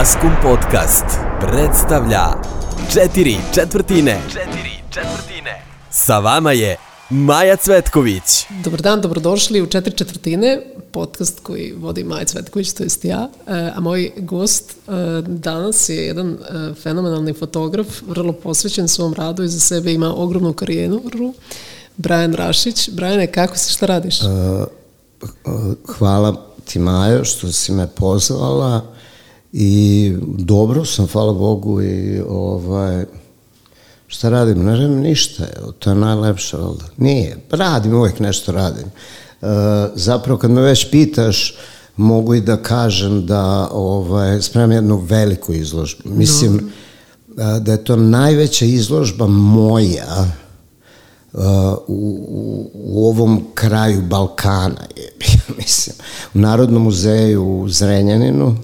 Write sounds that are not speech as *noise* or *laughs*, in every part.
Maskum Podcast predstavlja Četiri četvrtine. Četiri četvrtine. Sa vama je Maja Cvetković. Dobar dan, dobrodošli u Četiri četvrtine, podcast koji vodi Maja Cvetković, to jest ja. E, a moj gost e, danas je jedan e, fenomenalni fotograf, vrlo posvećen svom radu i za sebe ima ogromnu karijeru. Brian Rašić. Briane, kako si, šta radiš? Hvala ti Majo što si me pozvala i dobro sam, hvala Bogu i ovaj, šta radim? Ne radim ništa, evo, to je najlepše, valjda. Nije, radim, uvijek nešto radim. E, zapravo kad me već pitaš, mogu i da kažem da ovaj, spremam jednu veliku izložbu. Mislim no. da je to najveća izložba moja uh, u, u, u ovom kraju Balkana, je, *laughs* mislim, u Narodnom muzeju u Zrenjaninu,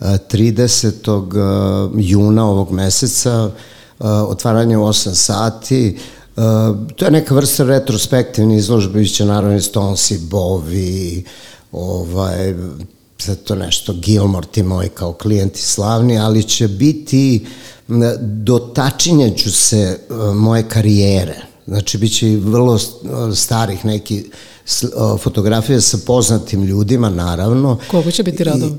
30. juna ovog meseca, otvaranje u 8 sati, to je neka vrsta retrospektivne izložbe, biće naravno Stonesi, Bovi, ovaj, sad to nešto, Gilmore, ti moji kao klijenti slavni, ali će biti, dotačinjaću se moje karijere, znači bit će i vrlo starih neki fotografije sa poznatim ljudima, naravno. Koliko će biti radova?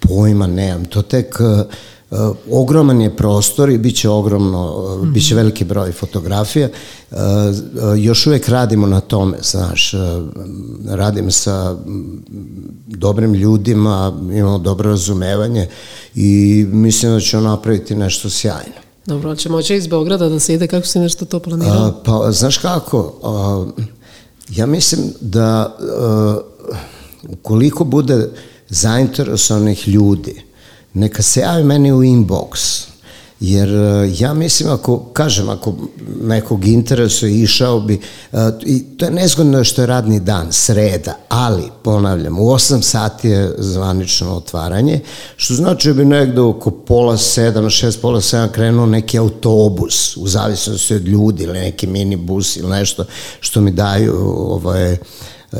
Pojma nemam, to tek uh, ogroman je prostor i bit će ogromno, uh, mm -hmm. bit će veliki broj fotografija. Uh, uh, još uvek radimo na tome, znaš, uh, radim sa dobrim ljudima, imamo dobro razumevanje i mislim da ćemo napraviti nešto sjajno. Dobro, će moći iz Beograda da se ide, kako si nešto to planirao? Uh, pa, znaš kako, uh, ja mislim da uh, ukoliko bude zainteresovanih ljudi, neka se javi meni u inbox, jer e, ja mislim ako, kažem, ako nekog interesuje išao bi, uh, i to je nezgodno što je radni dan, sreda, ali, ponavljam, u 8 sati je zvanično otvaranje, što znači da bi negde oko pola sedam, šest, pola sedam krenuo neki autobus, u zavisnosti od ljudi, ili neki minibus ili nešto što mi daju ovaj, uh,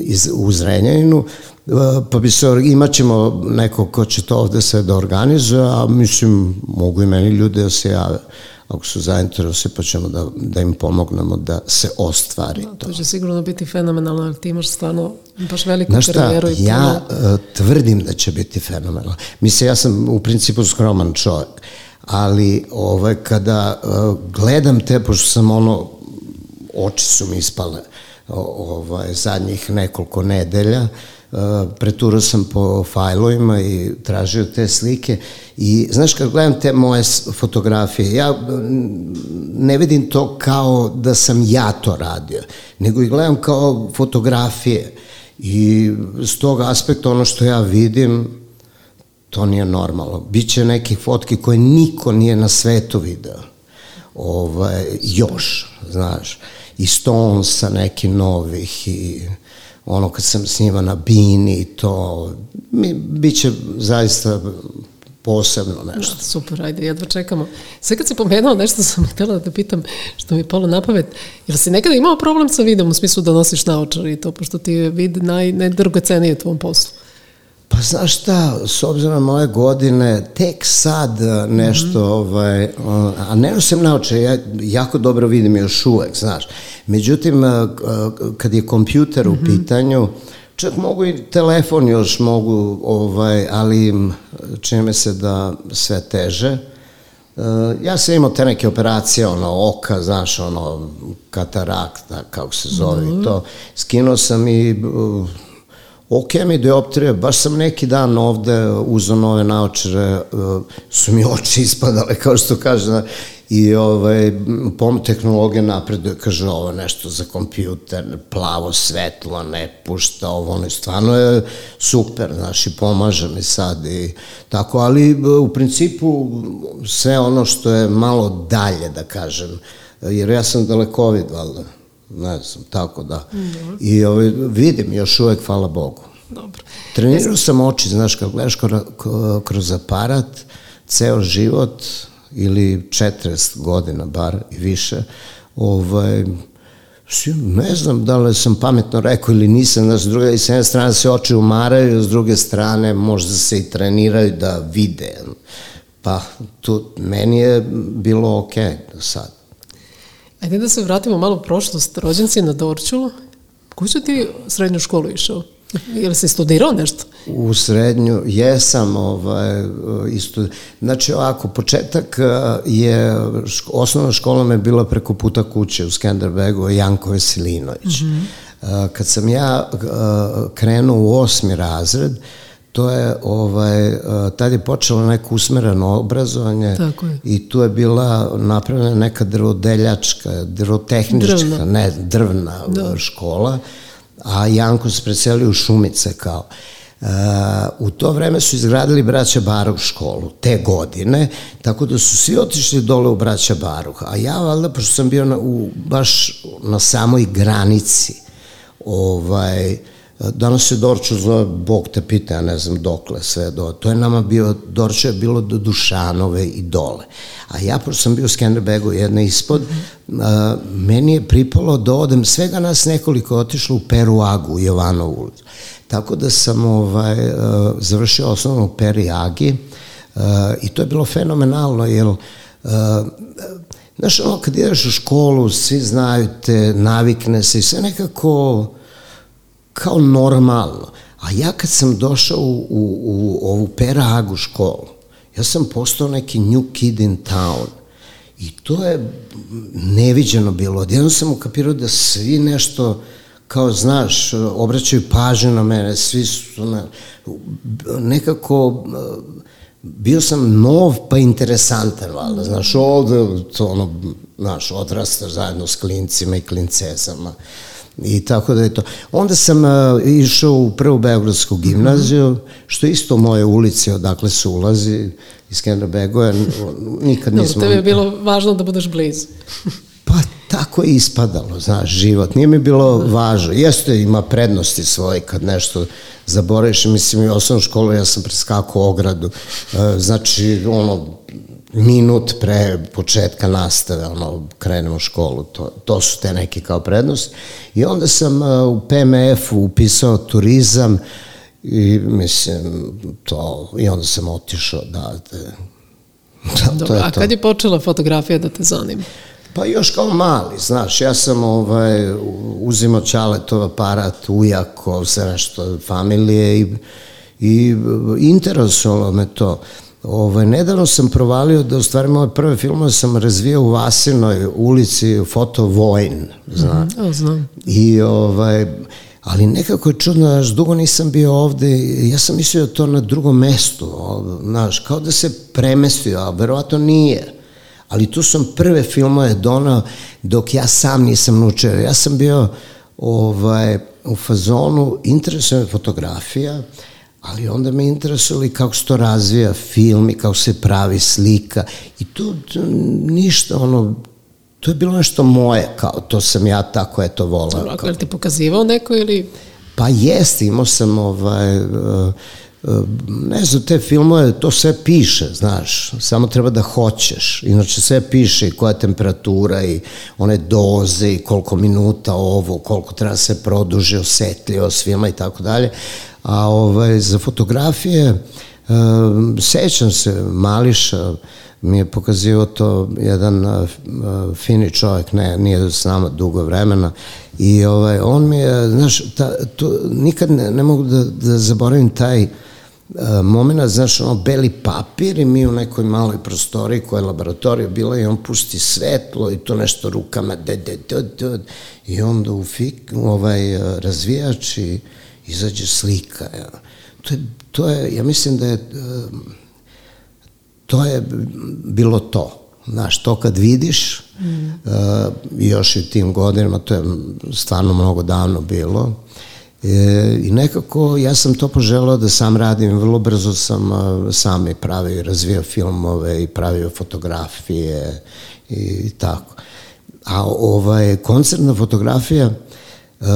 iz, u Zrenjaninu, pa bi se, imat ćemo neko ko će to ovde sve da organizuje, a mislim, mogu i meni ljudi da se jave ako su zainteresovani, pa ćemo da, da im pomognemo da se ostvari da, to. To će sigurno biti fenomenalno, jer ti imaš stvarno baš veliku Znaš šta, karijeru. I ja uh, tvrdim da će biti fenomenalno. Mislim, ja sam u principu skroman čovjek, ali ovaj, kada uh, gledam te, pošto sam ono, oči su mi ispale ovaj, zadnjih nekoliko nedelja, uh, preturao sam po fajlovima i tražio te slike i znaš kad gledam te moje fotografije, ja ne vidim to kao da sam ja to radio, nego ih gledam kao fotografije i s tog aspekta ono što ja vidim to nije normalno. Biće nekih fotki koje niko nije na svetu video. Ovaj, još, znaš. I Stonesa nekih novih i ono kad sam s njima na bini, to mi, bit će zaista posebno nešto. Da, super, ajde, jedva čekamo. Sve kad si pomenuo nešto sam htjela da te pitam, što mi je palo na pamet, jer si nekada imao problem sa vidom u smislu da nosiš naočar i to, pošto ti je vid naj, najdrgocenije u tvom poslu? Pa znaš šta, s obzirom na moje godine, tek sad e, nešto, mm -hmm. ovaj, a ne nosim naoče, ja jako dobro vidim još uvek, znaš. Međutim, e, kad je kompjuter mm -hmm. u mhm. pitanju, čak mogu i telefon još mogu, ovaj, ali čini me se da sve teže. Ja sam imao te neke operacije, ono, oka, znaš, ono, katarakta, kako se zove mm -hmm. to. Skinuo sam i ok mi dioptrije, baš sam neki dan ovde uzao nove naočare, uh, su mi oči ispadale, kao što kaže, i ovaj, pom tehnologija napreduje, kaže ovo nešto za kompjuter, plavo svetlo, ne pušta ovo, ono, stvarno je super, znaš, i pomaže mi sad i tako, ali u principu sve ono što je malo dalje, da kažem, jer ja sam dalekovid, valjda, ne znam, tako da. Mm. I ovaj, vidim još uvek, hvala Bogu. Dobro. Trenirao sam oči, znaš, kad gledaš kroz aparat, ceo život ili 40 godina bar i više, ovaj, ne znam da li sam pametno rekao ili nisam, da s druge, s jedne strane se oči umaraju, s druge strane možda se i treniraju da vide. Pa tu, meni je bilo okej okay do sad. Ajde da se vratimo malo u prošlost. Rođen si na Dorčulu. Koju su ti srednju školu išao? Ili si studirao nešto? U srednju jesam, ovaj, isto, znači ovako, početak eh, je, osnovna škola me bila preko puta kuće u Skenderbegu, Janko Veselinović. Mm -hmm. Kad sam ja eh, krenuo u osmi razred, to je, ovaj, tad je počelo neko usmereno obrazovanje Tako je. i tu je bila napravljena neka drvodeljačka, drvotehnička, drvna. ne, drvna da. škola a Janko se preselio u Šumice kao. Uh, u to vreme su izgradili braća Baruh školu, te godine, tako da su svi otišli dole u braća Baruh, a ja valjda, pošto sam bio na, u, baš na samoj granici, ovaj, danas se Dorču zove, Bog te pita, ja ne znam dokle sve do, to je nama bio, Dorču je bilo do Dušanove i dole. A ja, pošto sam bio u Skenderbegu jedne ispod, a, meni je pripalo da odem, svega nas nekoliko otišlo u Peruagu, u Jovanovu ulicu. Tako da sam ovaj, a, završio osnovno u Periagi a, i to je bilo fenomenalno, jer a, Znaš, ono, kad ideš u školu, svi znaju te, navikne se i sve nekako kao normalno. A ja kad sam došao u, u, u ovu Peragu školu, ja sam postao neki new kid in town. I to je neviđeno bilo. Odjedno sam ukapirao da svi nešto, kao znaš, obraćaju pažnju na mene, svi su na, nekako bio sam nov pa interesantan, valjda, znaš, ovde, to ono, znaš, odrastaš zajedno s klincima i klincezama. I tako da je to. Onda sam uh, išao u prvu Beogradsku gimnaziju, mm -hmm. što isto moje ulici odakle se ulazi iz Kenderbegoja, nikad Dobro, nismo... tebi je bilo važno da budeš blizu. pa tako je ispadalo, znaš, život. Nije mi bilo važno. Jeste, ima prednosti svoje kad nešto zaboraviš. Mislim, i osnovnu školu ja sam preskakao ogradu. Uh, znači, ono, minut pre početka nastave, ono, krenemo u školu, to, to su te neke kao prednosti. I onda sam uh, u PMF-u upisao turizam i mislim, to, i onda sam otišao da, da, da Dobro, to je a to. kad je počela fotografija da te zanima? Pa još kao mali, znaš, ja sam ovaj, uzimao Čaletov aparat, ujako, sve nešto, familije i, i interesovalo me to. Ovaj, nedavno sam provalio da u stvari moje prve filmove sam razvijao u Vasinoj ulici Foto Vojn, zna. Mm, -hmm, znam. I ovaj, ali nekako je čudno, znaš, dugo nisam bio ovde, ja sam mislio da to na drugom mestu, znaš, kao da se premestio, a verovatno nije. Ali tu sam prve filmove donao dok ja sam nisam naučio. Ja sam bio ovaj, u fazonu, interesuje fotografija, ali onda me interesovali kako se to razvija film i kako se pravi slika. I tu ništa ono to je bilo nešto moje, kao to sam ja tako eto volao. Dobro, je ti pokazivao neko ili... Pa jeste, imao sam ovaj, uh, ne znam, te filmove, to sve piše, znaš, samo treba da hoćeš, inače sve piše i koja je temperatura i one doze i koliko minuta ovo, koliko treba da se produži osetljivost filma i tako dalje, A ovaj, za fotografije, uh, sećam se, Mališa mi je pokazio to jedan uh, fini čovjek, ne, nije s nama dugo vremena, i ovaj, on mi je, znaš, ta, to, nikad ne, ne mogu da, da zaboravim taj uh, moment, znaš, ono, beli papir i mi u nekoj maloj prostoriji koja je laboratorija bila i on pusti svetlo i to nešto rukama, de, de, de, de, i onda u fik, ovaj, razvijač i izađe slika. Ja. To, je, to je, ja mislim da je, to je bilo to. Znaš, to kad vidiš, mm. uh, još i tim godinama, to je stvarno mnogo davno bilo, E, I nekako ja sam to poželao da sam radim, vrlo brzo sam uh, sam i pravio i razvio filmove i pravio fotografije i, i tako. A ovaj, koncertna fotografija uh,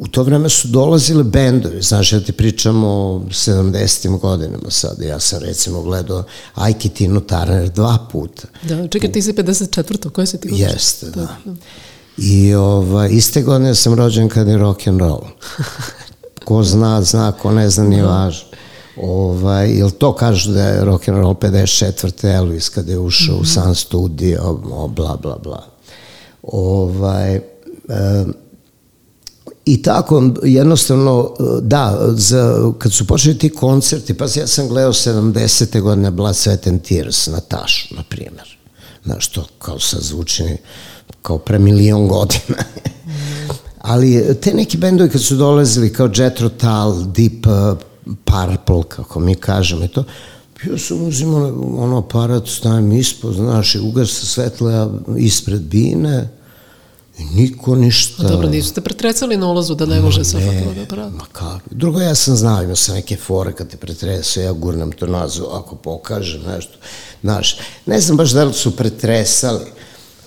u to vreme su dolazile bendovi, znaš, ja ti pričam o 70. godinama sad, ja sam recimo gledao Ajki Tinu Turner dva puta. Da, čekaj, ti si 54. Koje si ti gledaš? Jeste, da. da. I ovaj, iste godine sam rođen kad je rock and roll. *laughs* Ko zna, zna, ko ne zna, nije važno. Ovaj, jel to kažu da je rock and roll 54. Elvis kada je ušao mm -hmm. u Sun Studio, bla, bla, bla. Ovaj, e, I tako, jednostavno, da, za, kad su počeli ti koncerti, pa ja sam gledao 70. godine Blood, Sweat and Tears, Natašu, na primjer. Znaš, to kao sad zvuči kao pre milion godina. *laughs* Ali te neki bendovi kad su dolazili kao Jet Rotal, Deep uh, Purple, kako mi kažemo i to, ja sam uzimao ono aparat, stavim ispod, znaš, i ugasa svetla ispred bine, niko ništa... A dobro, nisu te pretresali na ulazu da ne može sa fotoaparat? Ma kako? Drugo, ja sam znao, imao sam neke fore kad te pretresao, ja gurnem to nazu ako pokažem nešto. Znaš, ne znam baš da li su pretresali,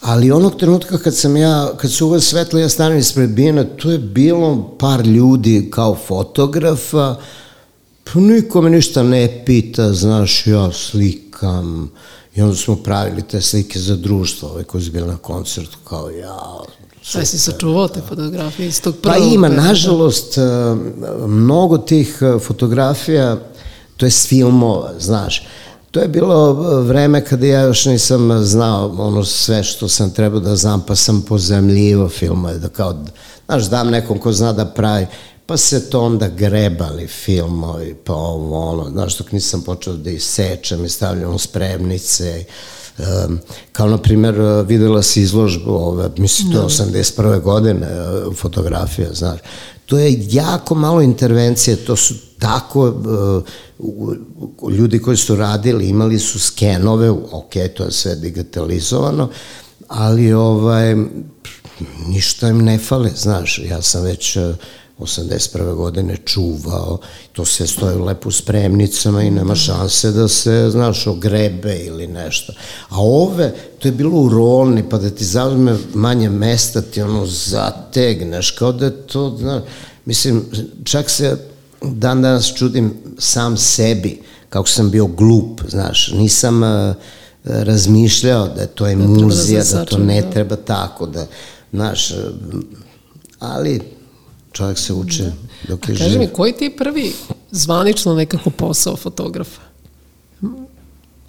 ali onog trenutka kad sam ja, kad su uvek svetlo ja stanem ispred Bijena, tu je bilo par ljudi kao fotografa, pa niko me ništa ne pita, znaš, ja slikam, i onda smo pravili te slike za društvo, ove koji su bili na koncertu, kao ja, Sve si sačuvao te fotografije iz tog prvog? Pa ima, nažalost, eh, mnogo tih eh, fotografija, to je s filmova, znaš. To je bilo eh, vreme kada ja još nisam znao ono sve što sam trebao da znam, pa sam pozemljivo filmove, da kao, znaš, dam nekom ko zna da pravi, pa se to onda grebali filmovi, pa ovo, ono, znaš, dok nisam počeo da ih sečem i stavljam spremnice, Um, kao na primjer videla si izložbu ove, mislim to je 81. Da. godine fotografija, znaš to je jako malo intervencije, to su tako uh, ljudi koji su radili imali su skenove, ok, to je sve digitalizovano, ali ovaj ništa im ne fale, znaš, ja sam već 81. godine čuvao, to sve stoje lepo u spremnicama i nema šanse da se, znaš, ogrebe ili nešto. A ove, to je bilo u rolni, pa da ti zauzme manje mesta, ti ono zategneš, kao da je to, znaš, mislim, čak se dan danas čudim sam sebi, kako sam bio glup, znaš, nisam uh, razmišljao da to je da, da muzija, da, da to ne da. treba tako, da, znaš, ali čovjek se uče da. dok je živ. Kaži mi, koji ti je prvi zvanično nekako posao fotografa?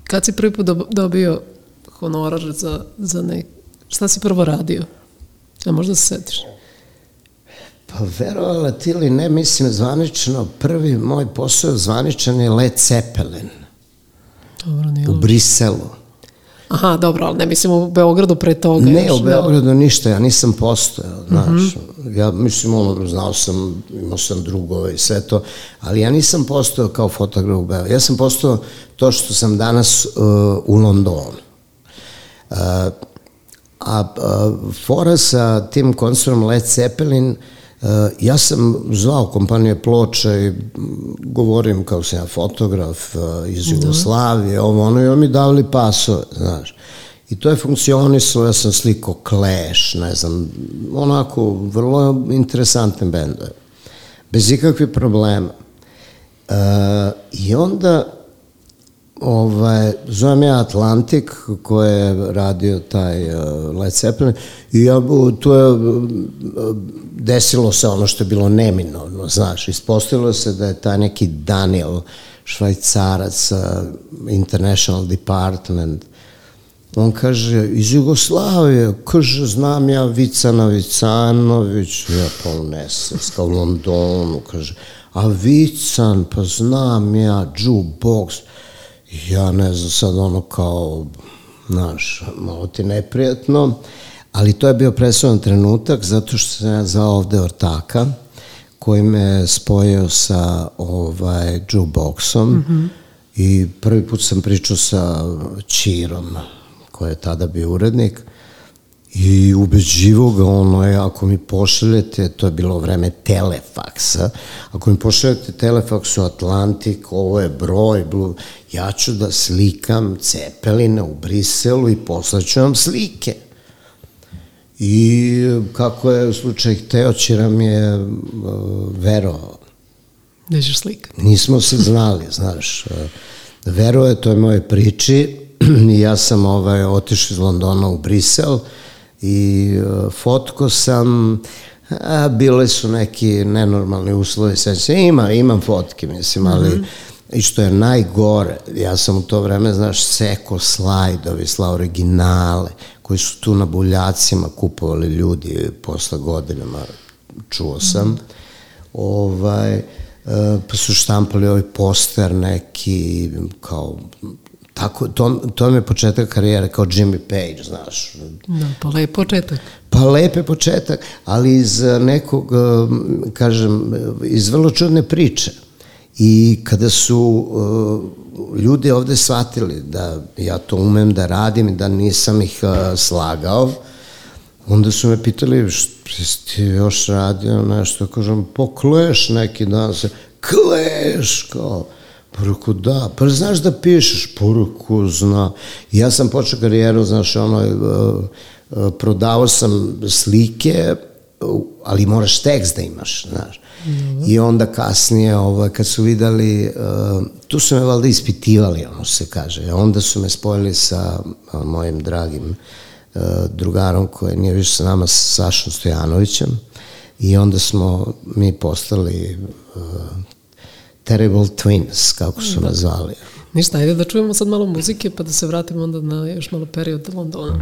Kad si prvi put dobio honorar za, za nek... Šta si prvo radio? A možda se setiš? Pa verovala ti ili ne, mislim zvanično, prvi moj posao zvaničan je Led Zeppelin. Dobro, nije u Briselu. Aha, dobro, ali ne mislim u Beogradu pre toga. Ne, još, u Beogradu ne. ništa, ja nisam postojao, znaš. Mm -hmm. Ja, mislim, ono, znao sam, imao sam drugove i sve to, ali ja nisam postojao kao fotograf u Beogradu. Ja sam postojao to što sam danas uh, u Londonu. Uh, a uh, fora sa tim koncertom Led Zeppelin uh, ja sam zvao kompanije ploča i govorim kao sam ja fotograf eh, iz da. Jugoslavije, ovo ono, i oni mi davali pasove, znaš. I to je funkcionisalo, ja sam sliko Clash, ne znam, onako, vrlo interesantne bendove. Bez ikakvih problema. E, I onda ovaj, zovem ja Atlantik koji je radio taj uh, Led Zeppelin i ja, tu je uh, desilo se ono što je bilo neminovno, znaš, ispostavilo se da je taj neki Daniel švajcarac uh, International Department on kaže, iz Jugoslavije, kaže, znam ja Vicana Vicanović, ja pa uneseska u Londonu, kaže, a Vican, pa znam ja, jukebox, ja ne znam sad ono kao, znaš, malo ti neprijatno, ali to je bio presudan trenutak zato što sam ja za ovde ortaka koji me spojio sa ovaj jukeboxom mm -hmm. i prvi put sam pričao sa Čirom koji je tada bio urednik i ubeđivo ga ono je, ako mi pošaljete, to je bilo vreme telefaksa, ako mi pošaljete telefaks u Atlantik, ovo je broj, blu, ja ću da slikam Cepelina u Briselu i poslaću vam slike. I kako je u slučaju hteo, Čiram je uh, verovao. Nećeš slika. Nismo se znali, znaš. Vero je toj moje priči *clears throat* ja sam ovaj, otišao iz Londona u Brisel, i uh, fotko sam, a, bile su neki nenormalni uslovi, sad se ima, imam fotke, mislim, ali mm -hmm. i što je najgore, ja sam u to vreme, znaš, seko slajdovi, sla originale, koji su tu na buljacima kupovali ljudi posle godinama, čuo sam, mm -hmm. ovaj, pa su štampali ovaj poster neki, kao Tako, to, to mi je početak karijere kao Jimmy Page, znaš. Da, pa lep početak. Pa lep je početak, ali iz nekog, kažem, iz vrlo čudne priče. I kada su uh, ljudi ovde shvatili da ja to umem da radim i da nisam ih uh, slagao, onda su me pitali što ti još radio nešto, kažem, pokleš neki dan se, kleš, kao, Poruku da, pa znaš da pišeš poruku, zna. Ja sam počeo karijeru, znaš, ono, e, e, prodavao sam slike, ali moraš tekst da imaš, znaš. Mm -hmm. I onda kasnije, ovaj, kad su videli, uh, tu su me valjda ispitivali, ono se kaže. Onda su me spojili sa uh, mojim dragim uh, drugarom koji nije više sa nama, sa Sašom Stojanovićem. I onda smo mi postali Terrible Twins, kako su da. nazvali. Ništa, ajde da čujemo sad malo muzike pa da se vratimo onda na još malo period Londona.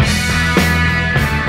you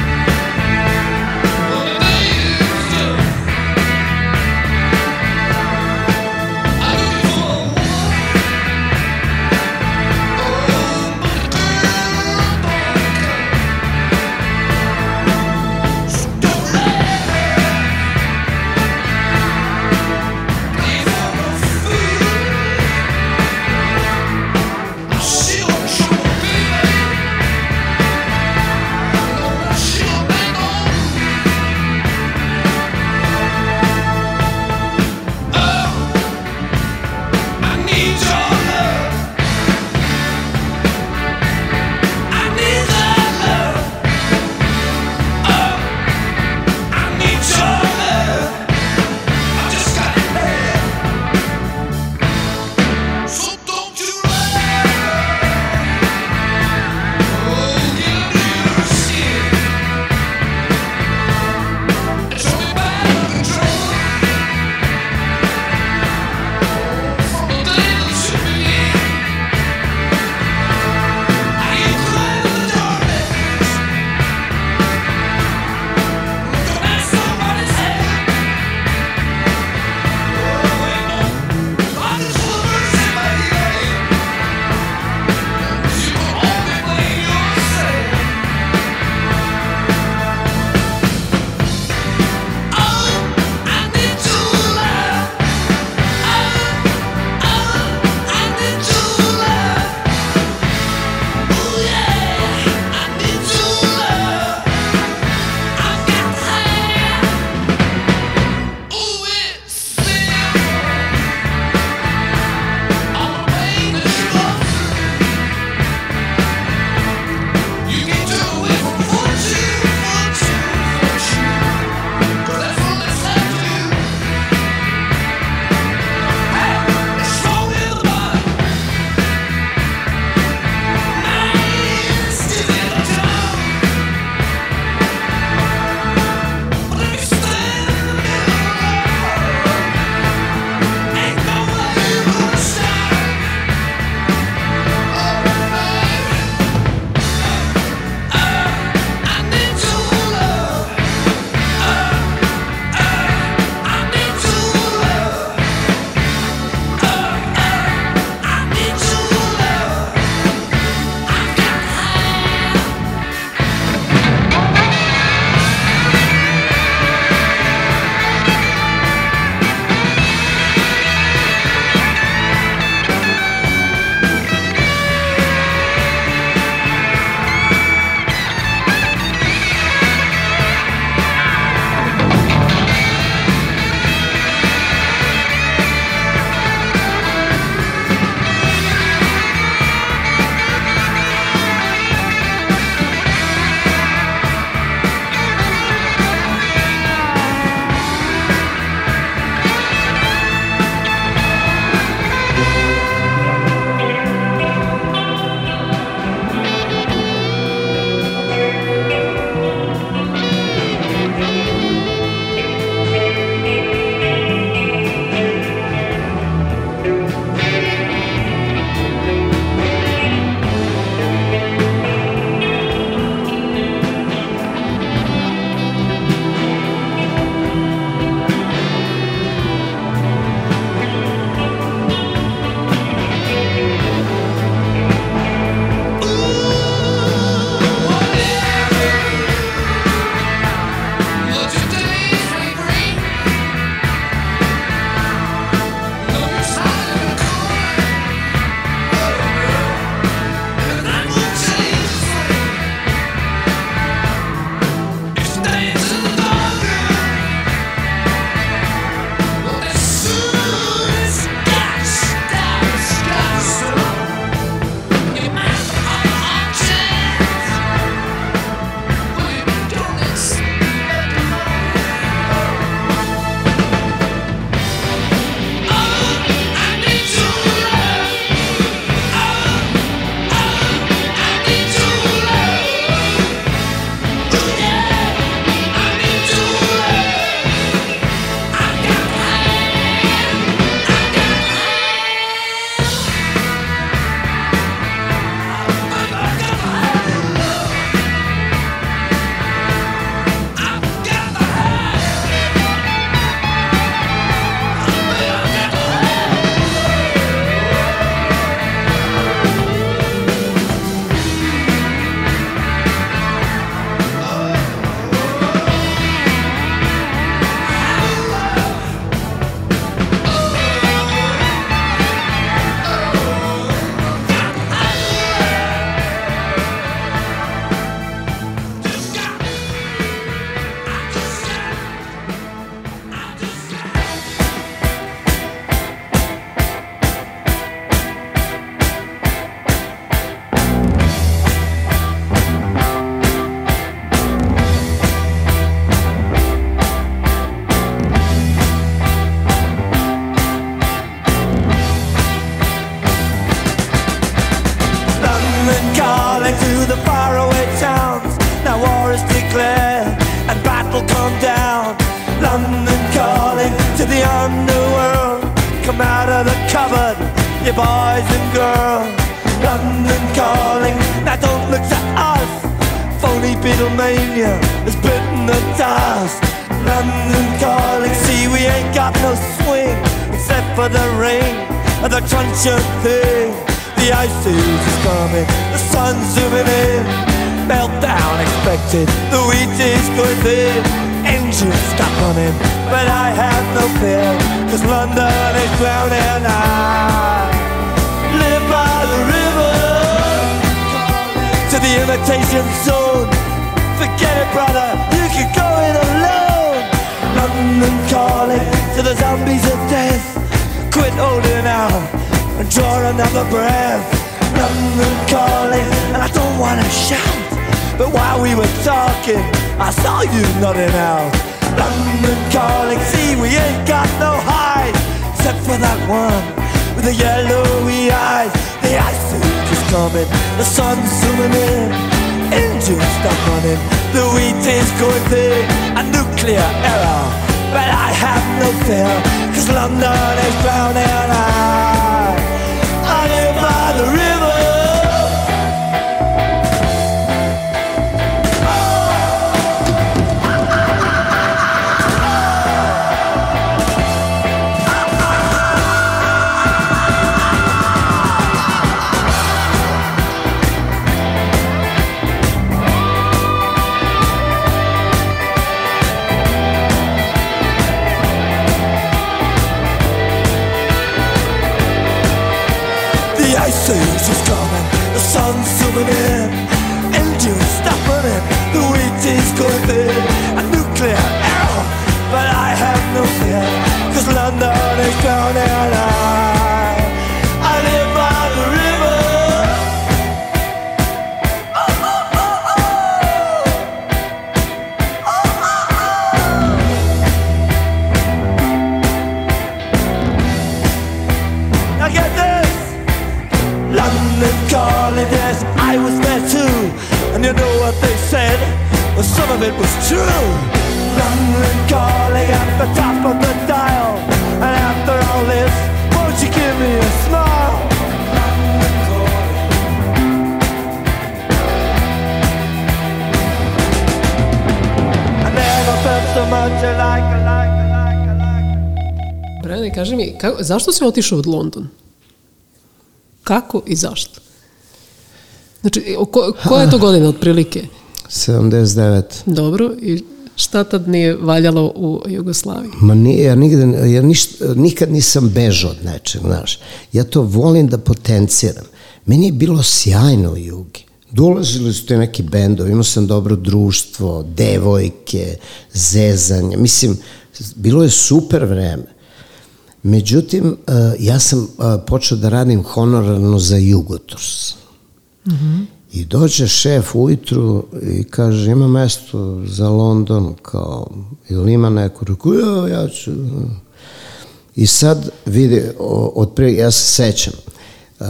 zašto si otišao od London? Kako i zašto? Znači, ko, koja je to godina otprilike? *laughs* 79. Dobro, i šta tad nije valjalo u Jugoslaviji? Ma nije, ja, nigde, ja ništa, nikad nisam bežao od nečeg, znaš. Ja to volim da potenciram. Meni je bilo sjajno u Jugi. Dolazili su te neki bendovi, imao sam dobro društvo, devojke, zezanje. Mislim, bilo je super vreme. Međutim, eh, ja sam eh, počeo da radim honorarno za Jugoturs. I dođe šef ujutru i kaže, ima mesto za London, kao, ili ima neko? Rekao, ja, ja ću. I sad, vidi, od prije, ja se sećam, uh,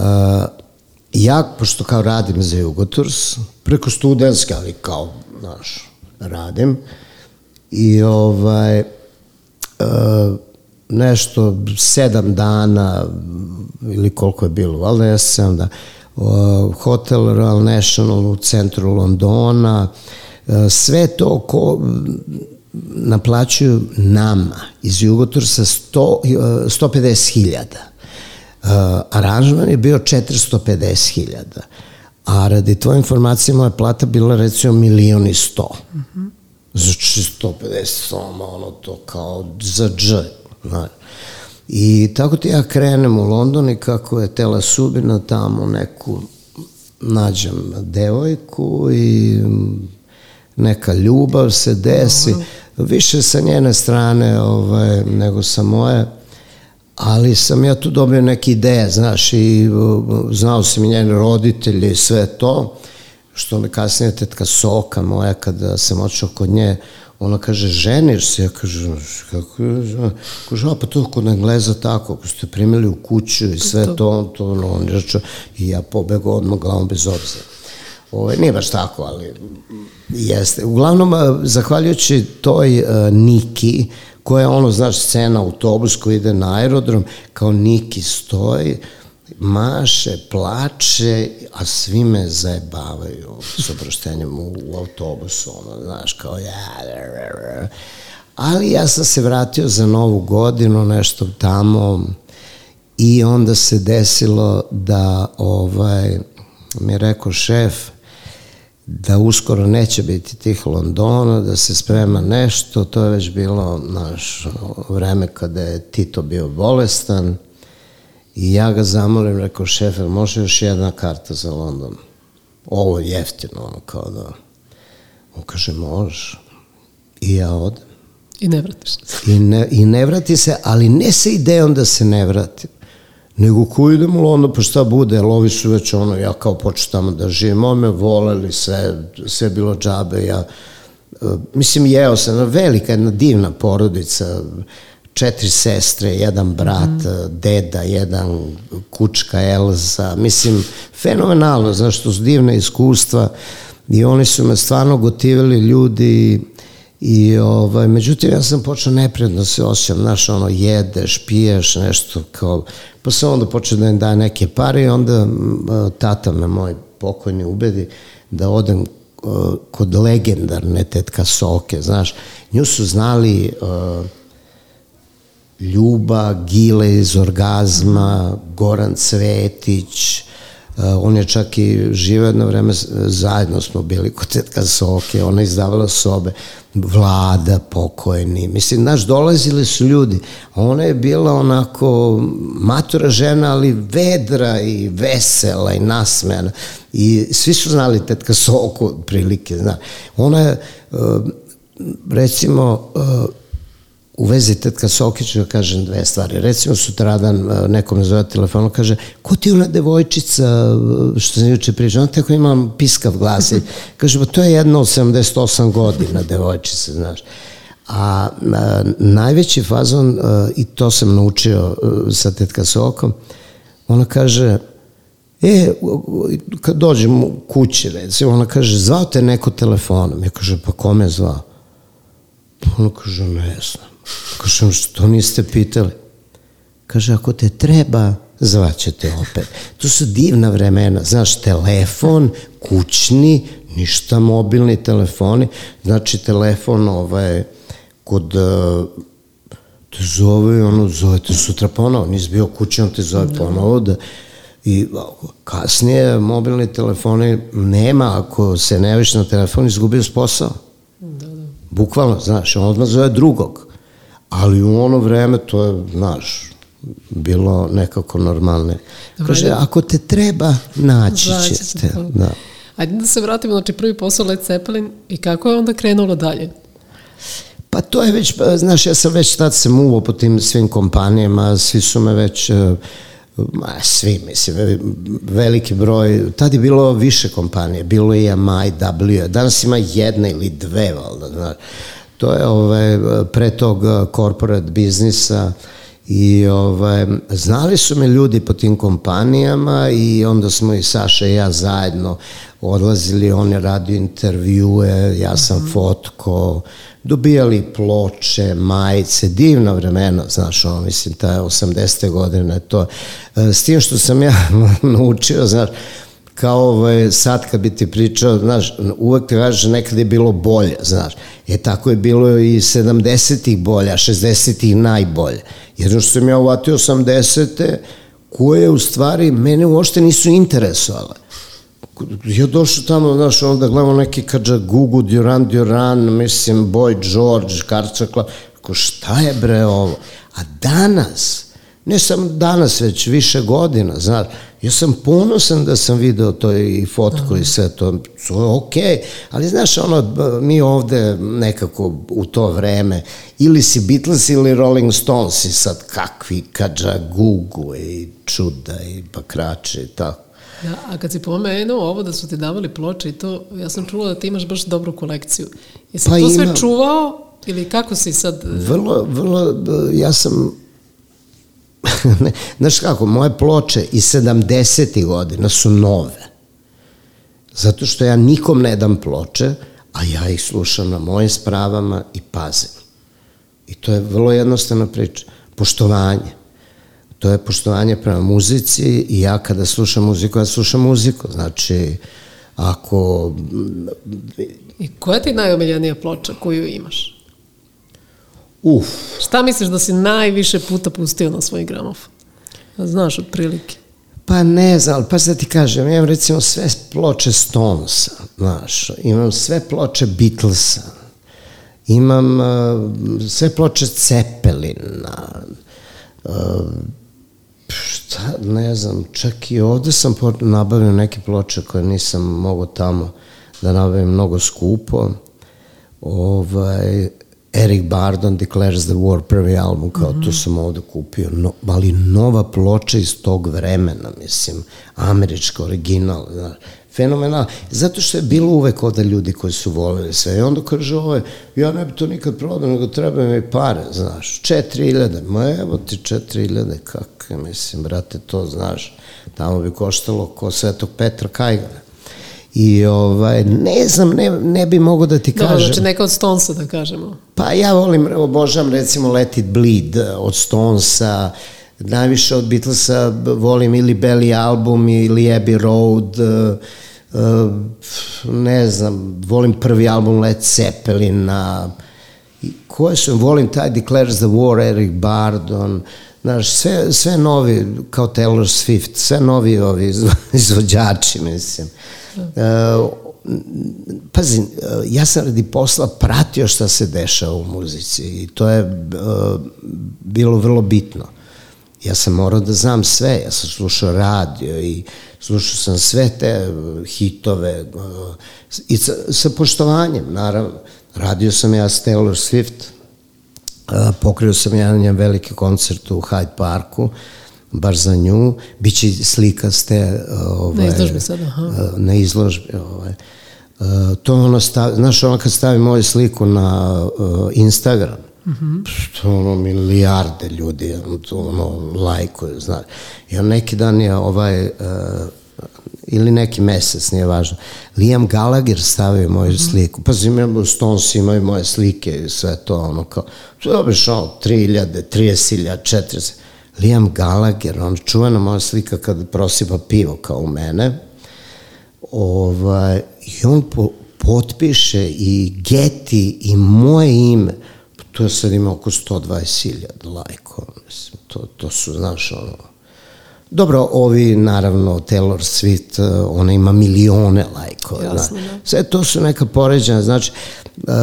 ja, pošto kao radim za Jugoturs, preko studentske, ali kao, znaš, radim, i ovaj, uh, nešto sedam dana ili koliko je bilo, valjda je sedam dana, Hotel Royal National u centru Londona, uh, sve to ko naplaćuju nama iz Jugotursa 100, uh, 150 hiljada. Uh, aranžman je bio 450 hiljada. A radi tvoje informacije, moja plata bila recimo milion i sto. Znači 150 soma, ono to kao za dž. Znaš. I tako ti ja krenem u London i kako je tela subina tamo neku nađem devojku i neka ljubav se desi. Više sa njene strane ovaj, nego sa moje. Ali sam ja tu dobio neke ideje, znaš, i uh, znao sam i njene roditelje i sve to, što me kasnije tetka Soka moja, kada sam otišao kod nje, ona kaže, ženiš se? Ja kažem, kako je? Kaže, a pa to kod Engleza tako, ako ste primili u kuću i sve to, to, ono, on rečeo, i ja pobego odmah glavom bez obzira. Ovo, nije baš tako, ali jeste. Uglavnom, a, zahvaljujući toj a, Niki, koja je ono, znaš, scena, autobus koji ide na aerodrom, kao Niki stoji, maše, plače, a svi me zajebavaju s oproštenjem u, u autobusu, ono, znaš, kao ja, ali ja sam se vratio za novu godinu, nešto tamo, i onda se desilo da, ovaj, mi je rekao šef, da uskoro neće biti tih Londona, da se sprema nešto, to je već bilo naš vreme kada je Tito bio bolestan i ja ga zamolim, rekao šefe, može još jedna karta za London? Ovo je jeftino, ono kao da... On kaže, može. I ja odem. I ne vratiš se. I ne, I ne vrati se, ali ne sa idejom da se ne vratim nego ko idemo u London, pa šta bude, lovi su već ono, ja kao počeo tamo da živim, on me voleli, sve, sve bilo džabe, ja, uh, mislim, jeo sam, velika jedna divna porodica, četiri sestre, jedan brat, mm. deda, jedan kučka Elza, mislim, fenomenalno, znaš, to su divne iskustva i oni su me stvarno gotivili ljudi I ovaj, međutim, ja sam počeo nepredno da se osjećam, znaš, ono, jedeš, piješ, nešto kao, pa sam onda počeo da im daje neke pare i onda tata me moj pokojni ubedi da odem kod legendarne tetka Soke, znaš, nju su znali uh, Ljuba, Gile iz Orgazma, Goran Cvetić, Uh, on je čak i živeo jedno vreme, zajedno smo bili kod tetka Soke, ona izdavala sobe, vlada pokojni, mislim, znaš, dolazili su ljudi, ona je bila onako matura žena, ali vedra i vesela i nasmena i svi su znali tetka Soku, prilike, zna. Ona je, uh, recimo, uh, u vezi tetka Sokić da kažem dve stvari. Recimo sutradan e, neko me zove telefonom kaže ko ti je ona devojčica e, što sam juče pričao, ona tako ima piskav glas i *laughs* kaže pa to je jedna od 78 godina devojčica, znaš. A, a najveći fazon a, i to sam naučio a, sa tetka Sokom ona kaže E, kad dođem u kući, recimo, ona kaže, zvao te neko telefonom. Ja kaže, pa kome zvao? Ona kaže, ne znam. Kažem, što niste pitali? Kaže, ako te treba, zvaćete opet. To su divna vremena, znaš, telefon, kućni, ništa mobilni telefoni, znači telefon ovaj, kod uh, te zove, ono, zove te sutra ponovo, nisi bio kući, on te zove da. ponovo, da, i kasnije mobilni telefoni nema, ako se ne viš na telefon, izgubio s posao. Da, da. Bukvalno, znaš, on odmah zove drugog ali u ono vreme to je, znaš, bilo nekako normalne. Kaže, ako te treba, naći ćete. Da. Ajde da se vratimo, znači prvi posao Led Zeppelin i kako je onda krenulo dalje? Pa to je već, pa, znaš, ja sam već tad se muvao po tim svim kompanijama, svi su me već, e, ma, svi, mislim, veliki broj, tad je bilo više kompanije, bilo je MI, W, danas ima jedna ili dve, valjda, znaš To je ovaj, pre tog eh, corporate biznisa i ovaj, znali su me ljudi po tim kompanijama i onda smo i Saša i ja zajedno odlazili, on je radio intervjue, ja sam mm -hmm. fotko, dobijali ploče, majice, divna vremena, znaš, ono, mislim, ta 80. godine, to, eh, s tim što sam ja *laughs* naučio, znaš, kao ovaj, sad kad bi ti pričao, znaš, uvek ti kažeš nekad je bilo bolje, znaš. E tako je bilo i 70-ih bolja, 60-ih najbolje. Jedno što sam ja uvatio 80-te, koje u stvari mene uopšte nisu interesovale. Ja došao tamo, znaš, onda gledamo neki kađa Gugu, Duran Duran, mislim, Boy George, Karcakla, ko šta je bre ovo? A danas, ne sam danas, već više godina, znaš, ja sam ponosan da sam video to i fotku i sve to, to je okej, okay. ali znaš, ono, mi ovde nekako u to vreme, ili si Beatles ili Rolling Stones i sad kakvi kađa gugu i čuda i bakrače i tako. Da, a kad si pomenuo ovo da su ti davali ploče i to, ja sam čula da ti imaš baš dobru kolekciju. Jesi pa to sve imam. čuvao ili kako si sad... Vrlo, vrlo, ja sam *laughs* Znaš kako, moje ploče iz 70. godina su nove. Zato što ja nikom ne dam ploče, a ja ih slušam na mojim spravama i pazim. I to je vrlo jednostavna priča. Poštovanje. To je poštovanje prema muzici i ja kada slušam muziku, ja slušam muziku. Znači, ako... I koja ti je najomiljenija ploča koju imaš? Uf, Šta misliš da si najviše puta pustio na svoj gramofon? Da Znaš, otprilike. Pa ne znam, ali pa da ti kažem, imam recimo sve ploče Stonesa, znaš, imam sve ploče Beatlesa, imam uh, sve ploče Cepelina, uh, šta, ne znam, čak i ovde sam nabavio neke ploče koje nisam mogao tamo da nabavim mnogo skupo. Ovaj, Eric Bardon Declares the War, prvi album, kao mm -hmm. to sam ovde kupio, no, ali nova ploča iz tog vremena, mislim, američka, original, znaš, fenomenal. Zato što je bilo uvek ovde ljudi koji su voleli sve. I onda kaže ovo, ja ne bi to nikad prodao, nego treba mi pare, znaš, 4000, ma evo ti 4000, kako, mislim, brate, to znaš, tamo bi koštalo ko Svetog Petra Kajgana. I ovaj, ne znam, ne, ne bi mogo da ti Dobro, kažem. znači neka od Stonesa da kažemo. Pa ja volim, obožavam recimo Let It Bleed od Stonesa, najviše od Beatlesa volim ili Belly album ili Abbey Road, eh, eh, ne znam, volim prvi album Led Zeppelina, koje su, volim taj Declares the War, Eric Bardon, znaš, sve, sve novi, kao Taylor Swift, sve novi ovi izvo- *laughs* izvođači, mislim. Uh, pazi, uh, ja sam radi posla pratio šta se dešava u muzici i to je uh, bilo vrlo bitno. Ja sam morao da znam sve, ja sam slušao radio i slušao sam sve te uh, hitove uh, i sa, sa poštovanjem, naravno. Radio sam ja s Taylor Swift, uh, pokrio sam jedan njen veliki koncert u Hyde Parku, baš za nju, bit će slika ste ovaj, Na izložbi sad, aha. uh, na izložbi ovaj. Uh, to ono stavi, znaš ono kad stavi moju sliku na uh, Instagram, mm -hmm. to ono milijarde ljudi to ono lajkuju, znaš. I on neki dan je ovaj uh, ili neki mesec, nije važno. Liam Gallagher stavio moju mm -hmm. sliku. Pa imamo Stones imaju moje slike i sve to ono kao, to je obiš ono 3000, 30.000, 40. Liam Gallagher, on čuvena moja slika kad prosipa pivo kao u mene, ovaj, i on po, potpiše i Getty i moje ime, to je sad ima oko 120.000 lajkova, mislim, to, to su, znaš, ono, Dobro, ovi, naravno, Taylor Swift, uh, ona ima milione lajkova. Jasno, da. Sve to su neka poređena, znači, uh,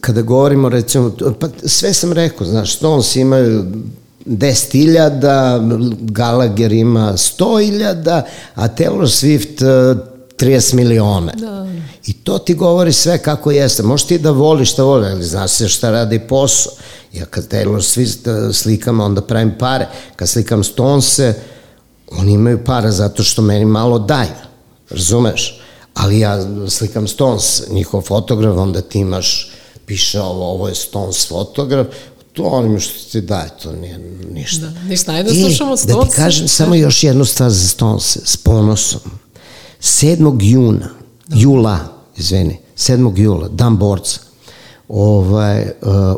kada govorimo, recimo, pa sve sam rekao, znaš, Stones imaju 10.000, Gallagher ima 100.000, a Taylor Swift uh, 30 miliona. Da. I to ti govori sve kako jeste. Možeš ti da voliš šta voli, ali znaš se šta radi posao. Ja kad Taylor Swift uh, slikam, onda pravim pare. Kad slikam Stonese, oni imaju para zato što meni malo daju. Razumeš? Ali ja slikam Stones, njihov fotograf, onda ti imaš, piše ovo, ovo je Stones fotograf, to onim što ti daje, to nije ništa. Da, ništa, ajde da slušamo Da Stonese. ti kažem samo još jednu stvar za Stonese, s ponosom. 7. juna, jula, izvini, 7. jula, dan borca, ovaj, uh,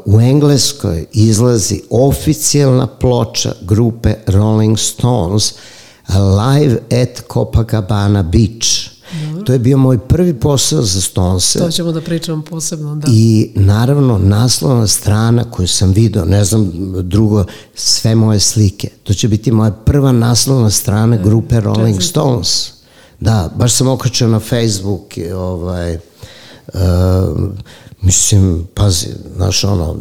u Engleskoj izlazi oficijalna ploča grupe Rolling Stones live at Copacabana Beach. To je bio moj prvi posao za Stonese. To ćemo da pričamo posebno, da. I naravno naslovna strana koju sam video, ne znam drugo, sve moje slike. To će biti moja prva naslovna strana grupe Rolling. Stones. Da, baš sam okačio na Facebook i ovaj, uh, mislim, pazi, znaš ono,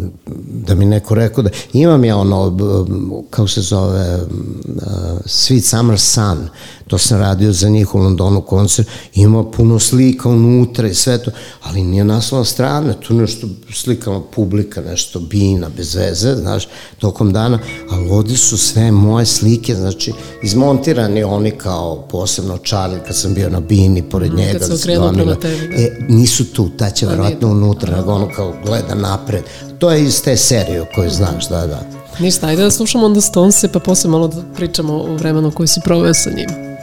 da mi neko rekao da, imam ja ono, kako se zove, uh, Sweet Summer Sun, to sam radio za njih u Londonu koncert, ima puno slika unutra i sve to, ali nije naslovna strana, tu nešto slikama publika, nešto bina, bez veze, znaš, tokom dana, ali ovde su sve moje slike, znači, izmontirani oni kao posebno Charlie, kad sam bio na bini, pored njega. kad se s okrenuo prema tebi, da. E, nisu tu, ta će A, nije verovatno unutra, nego ono kao gleda napred. To je iz te serije o kojoj znaš, da, da. Ništa, ajde da slušamo onda Stonese, pa posle malo da pričamo o vremenu koji si proveo sa njim.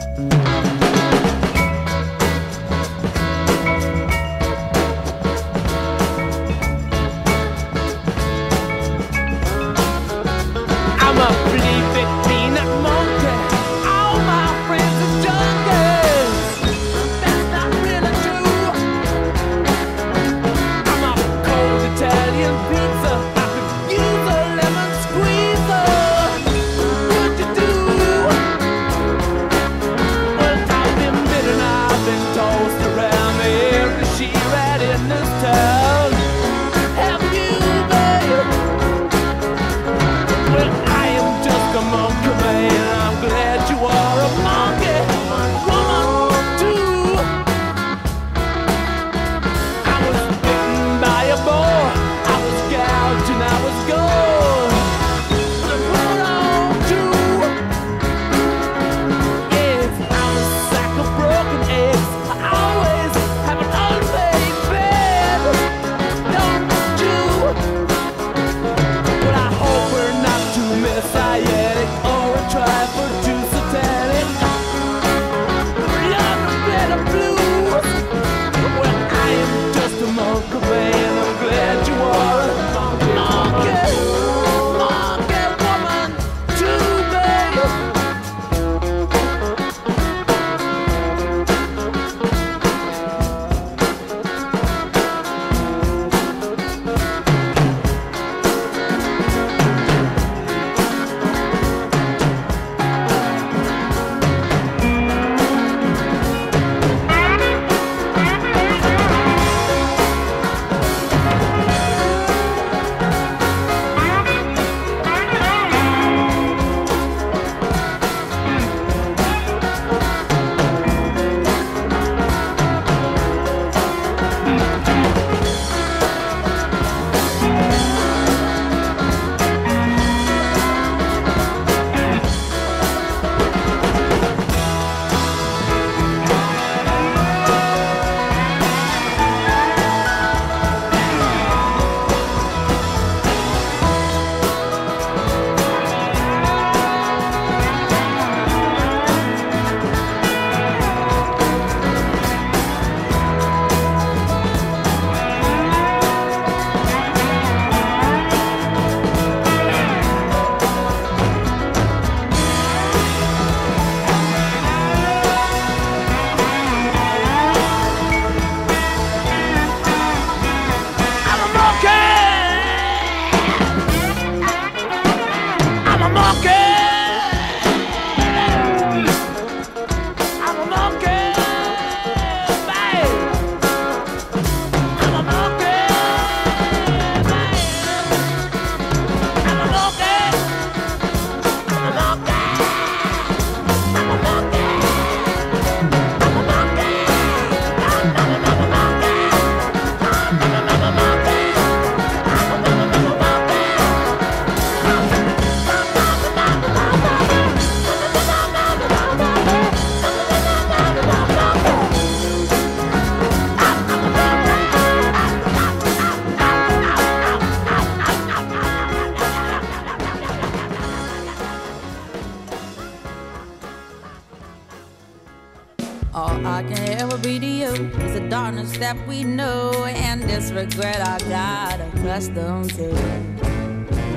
That we know and this regret I got accustomed to.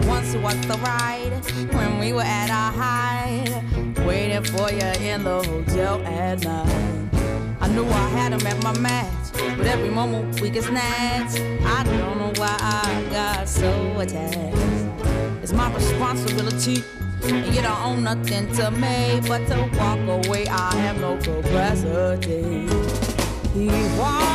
Once was the ride when we were at our height, waiting for you in the hotel at night. I knew I had him at my match, but every moment we get snatched. I don't know why I got so attached. It's my responsibility and you don't own nothing to me but to walk away. I have no capacity. He walks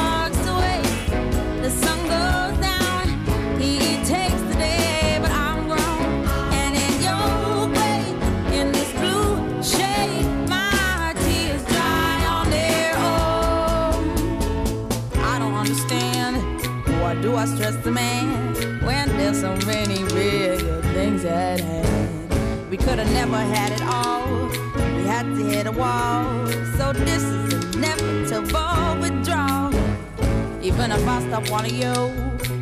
I stress the man when there's so many bigger things at hand? We could have never had it all. We had to hit a wall. So this is inevitable withdrawal. Even if I stop wanting you,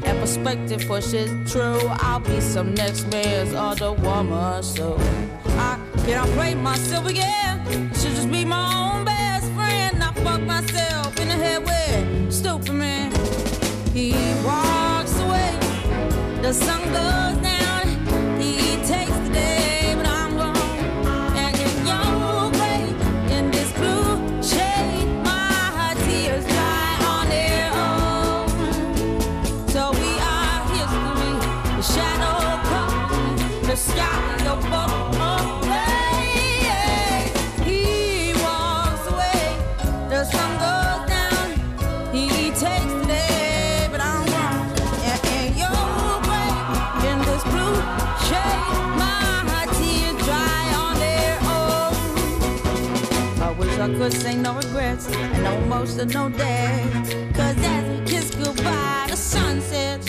and perspective pushes true, I'll be some next man's other woman. So I cannot play myself again. Should just be my own best friend. I fuck myself in the head with stupid man. He walks. The sun goes down. Could say no regrets and no emotional days. Cause as we kiss goodbye, the sun sets.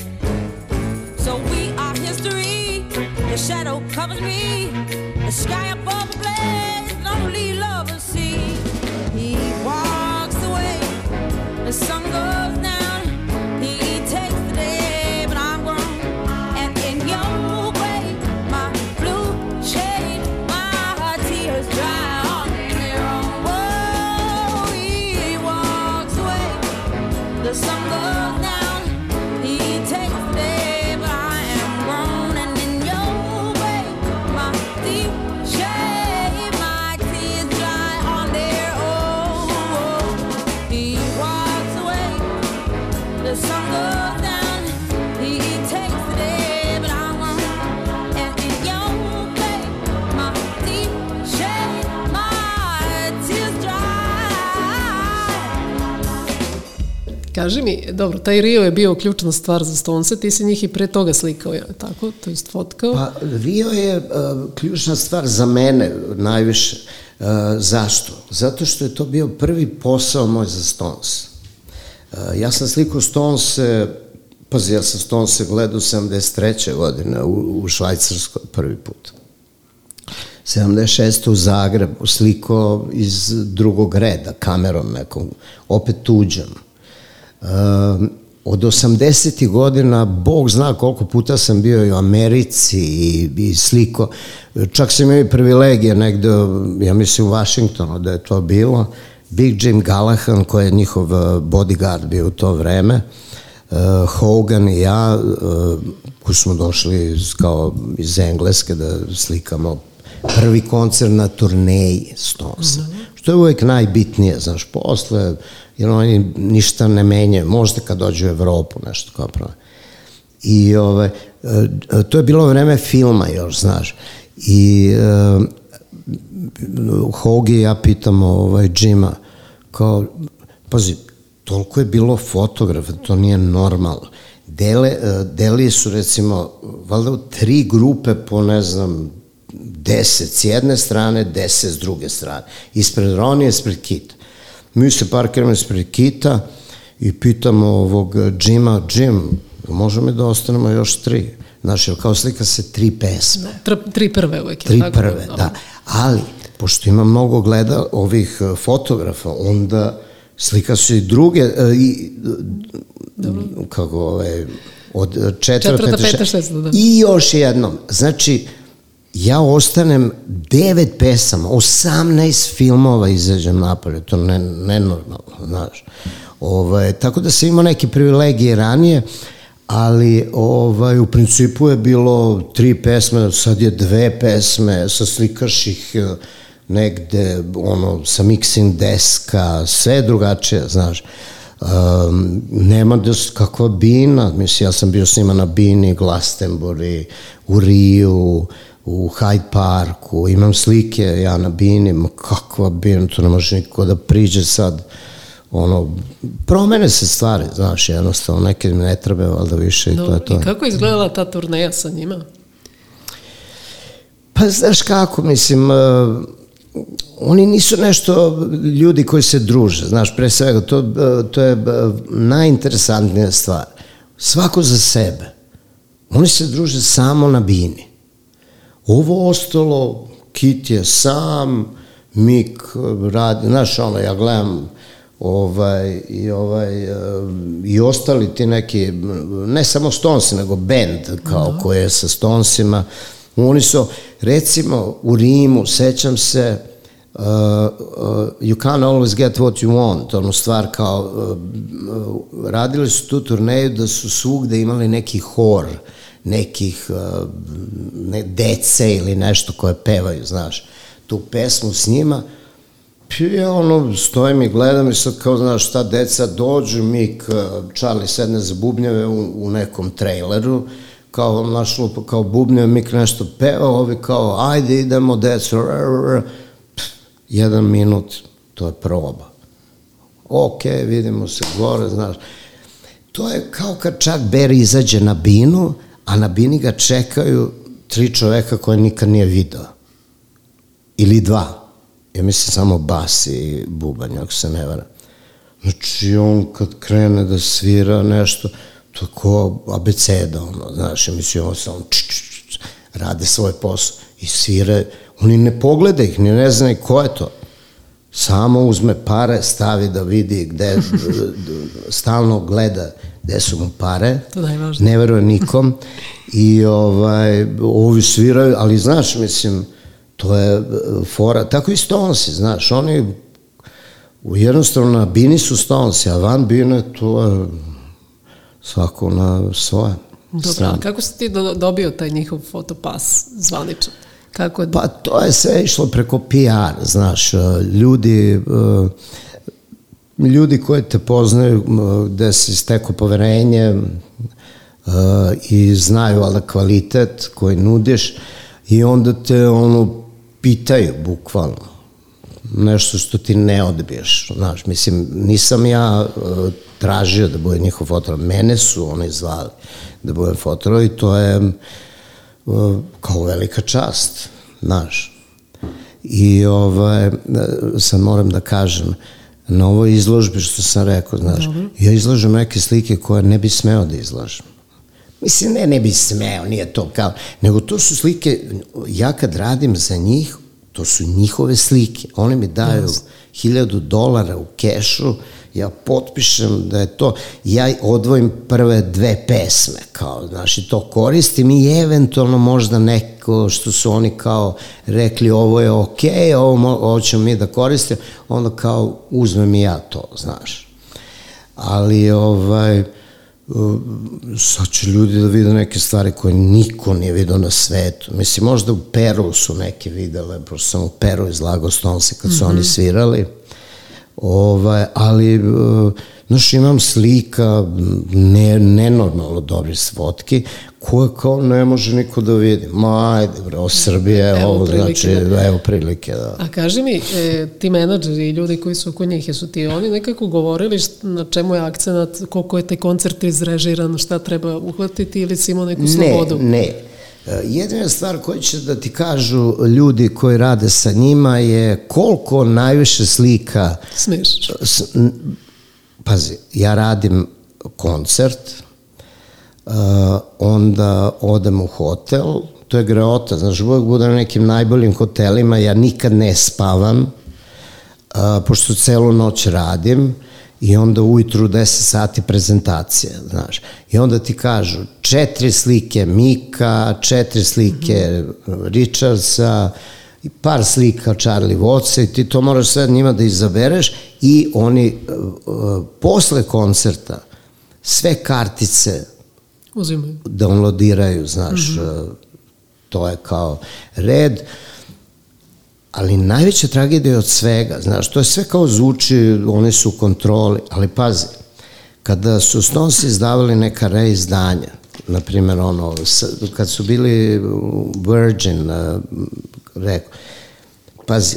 So we are history. The shadow covers me. The sky above the blaze, lonely lovers see. He walks away. The sun goes Kaži mi, dobro, taj Rio je bio ključna stvar za Stonese, ti si njih i pre toga slikao, je tako? To jest fotkao. Pa Rio je uh, ključna stvar za mene najviše. Uh, zašto? Zato što je to bio prvi posao moj za Stones. Uh, ja sam slikao Stones, pazi, ja sam Stones gledao 73. godine u, u Švajcarskoj prvi put. 76. u Zagrebu, sliko iz drugog reda, kamerom nekom, opet tuđom. Um, od 80. godina, Bog zna koliko puta sam bio i u Americi i, i sliko. Čak sam imao i privilegije negde, ja mislim u Vašingtonu da je to bilo. Big Jim Gallahan, koji je njihov uh, bodyguard bio u to vreme, uh, Hogan i ja, uh, koji smo došli iz, kao iz Engleske da slikamo prvi koncert na turneji Stonesa. Mm -hmm. Što je uvek najbitnije, znaš, posle, jer oni ništa ne menjaju, možda kad dođu u Evropu nešto kao pravo. I ove, to je bilo vreme filma još, znaš. I uh, Hogi ja pitamo ovaj, Jima, kao, pazi, toliko je bilo fotografa, to nije normalno. Dele, deli su recimo, valjda u tri grupe po, ne znam, deset s jedne strane, deset s druge strane. Ispred Ronija, ispred Kita. Mi se parkiramo ispred Kita i pitamo ovog Jima, Jim, može mi da ostanemo još tri? Znaš, jer kao slika se tri pesme. Tr, tri prve uvek. Tri tako, prve, da. da. Ali, pošto ima mnogo gleda ovih fotografa, onda slika su i druge, i, Dobro. kako ove, od četvrte, četvrta, peta, šesta, da. I još jednom. Znači, ja ostanem devet pesama, 18 filmova izađem napolje, to ne, nenormalno, znaš. Ovaj, tako da sam imao neke privilegije ranije, ali ovaj, u principu je bilo tri pesme, sad je dve pesme, sa slikaš ih eh, negde, ono, sa mixing deska, sve je drugačije, znaš. Um, nema da kakva bina, mislim, ja sam bio s njima na bini, Glastonbury, u Riju, u Hyde Parku, imam slike ja na bini, ma kakva bina, to ne može niko da priđe sad, ono, promene se stvari, znaš, jednostavno, neke mi ne treba, valjda više i to je to. I kako izgledala ta turneja sa njima? Pa znaš kako, mislim, uh, oni nisu nešto ljudi koji se druže, znaš, pre svega, to, uh, to je uh, najinteresantnija stvar. Svako za sebe. Oni se druže samo na bini. Ovo ostalo, Kit je sam, Mik uh, radi, znaš, ono, ja gledam ovaj, i, ovaj, uh, i ostali ti neki, ne samo Stonesi, nego band kao koji je sa Stonesima, oni su, recimo, u Rimu, sećam se, uh, uh, you can't always get what you want, ono stvar kao, uh, uh, radili su tu turneju da su svugde imali neki hor, nekih uh, ne, dece ili nešto koje pevaju, znaš, tu pesmu s njima, ja ono, stojim i gledam i sad kao, znaš, šta deca dođu, mi, k, Charlie sedne za bubnjeve u, u nekom traileru, kao, naš lupa, kao bubnjeve, Mik nešto peva, ovi kao, ajde, idemo, r. Pff, jedan minut, to je proba. Ok, vidimo se gore, znaš. To je kao kad čak Barry izađe na binu, a na bini ga čekaju tri čoveka koje nikad nije video. Ili dva. Ja mislim samo bas i bubanj, ako se ne vara. Znači, on kad krene da svira nešto, to je ko abeceda, ono, znaš, ja mislim, on samo č, č, č, rade svoj posao i svira, oni ne pogleda ih, ni ne znaju ko je to. Samo uzme pare, stavi da vidi gde, *laughs* stalno gleda gde su mu pare, To najvažnije. ne veruje nikom i ovaj, ovi sviraju, ali znaš, mislim, to je e, fora, tako i Stonesi, znaš, oni u jednostavno na bini su Stonesi, a van bine to je svako na svoje Dobro, strane. kako si ti do, dobio taj njihov fotopas zvaničan? Kako. Pa to je sve išlo preko PR, znaš, e, ljudi, e, ljudi koji te poznaju, gde si stekao poverenje i znaju valjda kvalitet koji nudiš i onda te ono pitaju bukvalno nešto što ti ne odbiješ, znaš, mislim, nisam ja e, tražio da bude njihov fotograf, mene su oni zvali da budem fotograf i to je e, kao velika čast, znaš. I ovaj, e, sad moram da kažem, na ovoj izložbi što sam rekao, znaš, ja izlažem neke slike koje ne bi smeo da izlažem. Mislim, ne, ne bi smeo, nije to kao, nego to su slike, ja kad radim za njih, to su njihove slike. Oni mi daju hiljadu dolara u kešu, ja potpišem da je to, ja odvojim prve dve pesme, kao, znaš, i to koristim i eventualno možda neko što su oni kao rekli ovo je okej, okay, ovo, ovo ćemo mi da koristimo, onda kao uzmem i ja to, znaš. Ali, ovaj, sad će ljudi da vide neke stvari koje niko nije vidio na svetu. Mislim, možda u Peru su neke videle, pošto sam u Peru izlagao Stonese kad su oni svirali. Ovaj, ali, e, znaš, imam slika ne, nenormalno dobrih fotki koje kao ne može niko da vidi. Ma, ajde, bre, o Srbije, Evo ovo, prilike, znači, da. evo prilike, da. A kaži mi, e, ti menadžeri i ljudi koji su oko njih, jesu ti oni nekako govorili na čemu je akcenat, koliko je taj koncert izrežiran, šta treba uhvatiti ili si imao neku slobodu? Ne, ne. E, Jedina stvar koju će da ti kažu ljudi koji rade sa njima je koliko najviše slika Smiješ. pazi, ja radim koncert, uh, onda odem u hotel, to je greota, znaš, uvek budem na nekim najboljim hotelima, ja nikad ne spavam, uh, pošto celu noć radim i onda ujutru u 10 sati prezentacija, znaš. I onda ti kažu četiri slike Mika, četiri slike Richardsa, par slika Charlie Watts i ti to moraš sve njima da izabereš i oni uh, uh, posle koncerta sve kartice Uzimaju. downloadiraju, znaš, Mhm. uh, to je kao red, ali najveća tragedija od svega, znaš, to je sve kao zvuči, oni su kontroli, ali pazi, kada su Stones izdavali neka reizdanja, na primjer ono, kad su bili Virgin, rekao, pazi,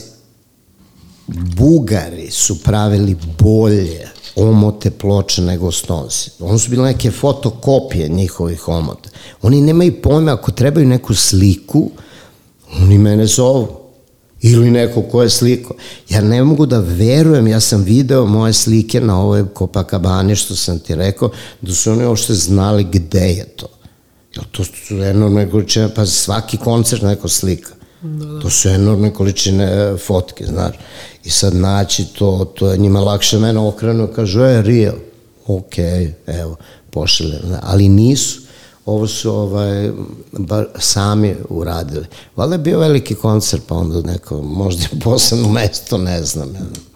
Bugari su pravili bolje omote ploče nego Stonesi. Ono su bile neke fotokopije njihovih omota. Oni nemaju pojma, ako trebaju neku sliku, oni mene zovu. Ili neko ko je sliko. Ja ne mogu da verujem, ja sam video moje slike na ovoj Copacabani, što sam ti rekao, da su oni uopšte znali gde je to. Jer to su enormne količine, pa svaki koncert neko slika. Da, da. To su enormne količine e, fotke, znaš. I sad naći to, to je njima lakše mene okrenu, kažu, e, real. Ok, evo, pošaljem. Ali nisu. Ovo su ovaj, bar sami uradili. Valjda je bio veliki koncert, pa onda neko, možda je posebno mesto, ne znam. Ja.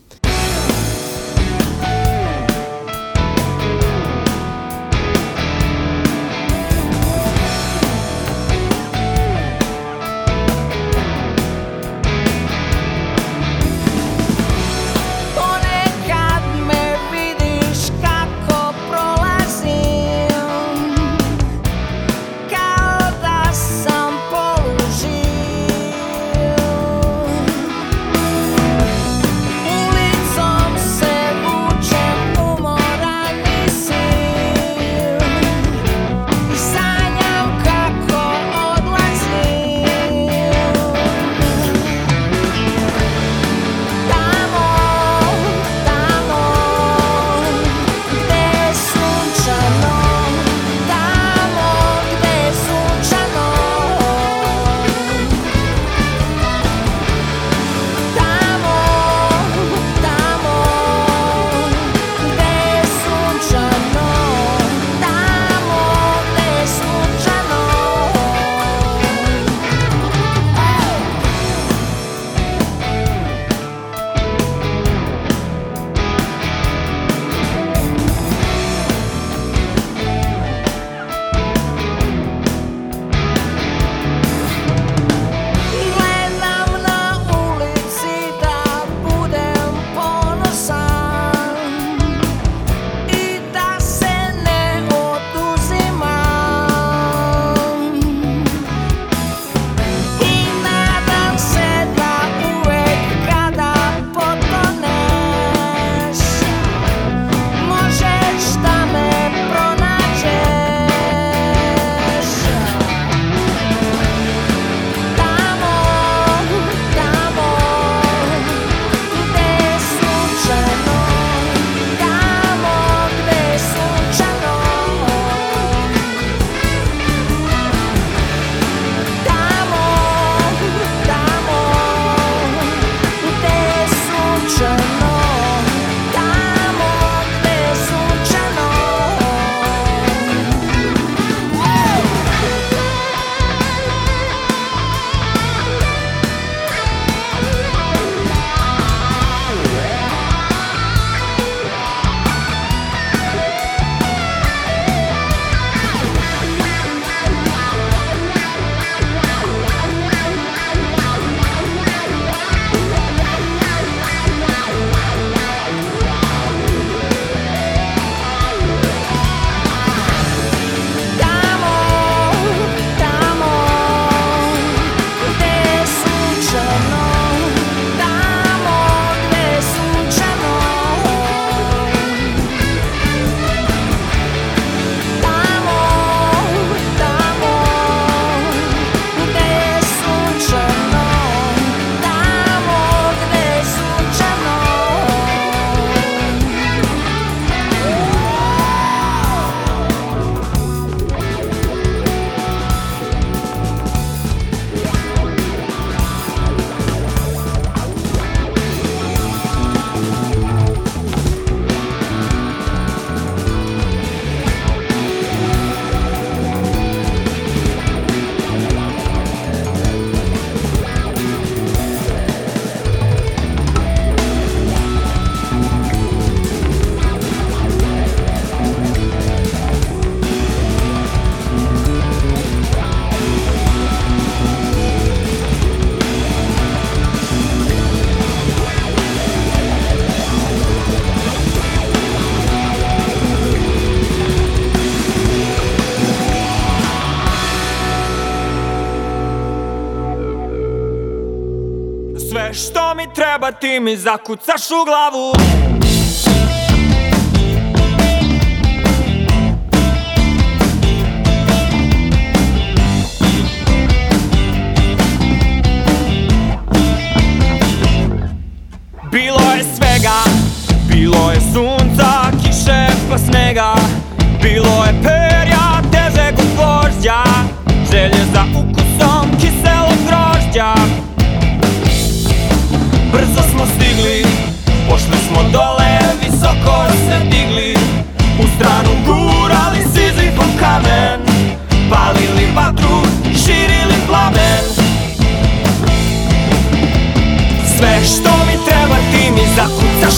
Treba ti mi zakucaš u glavu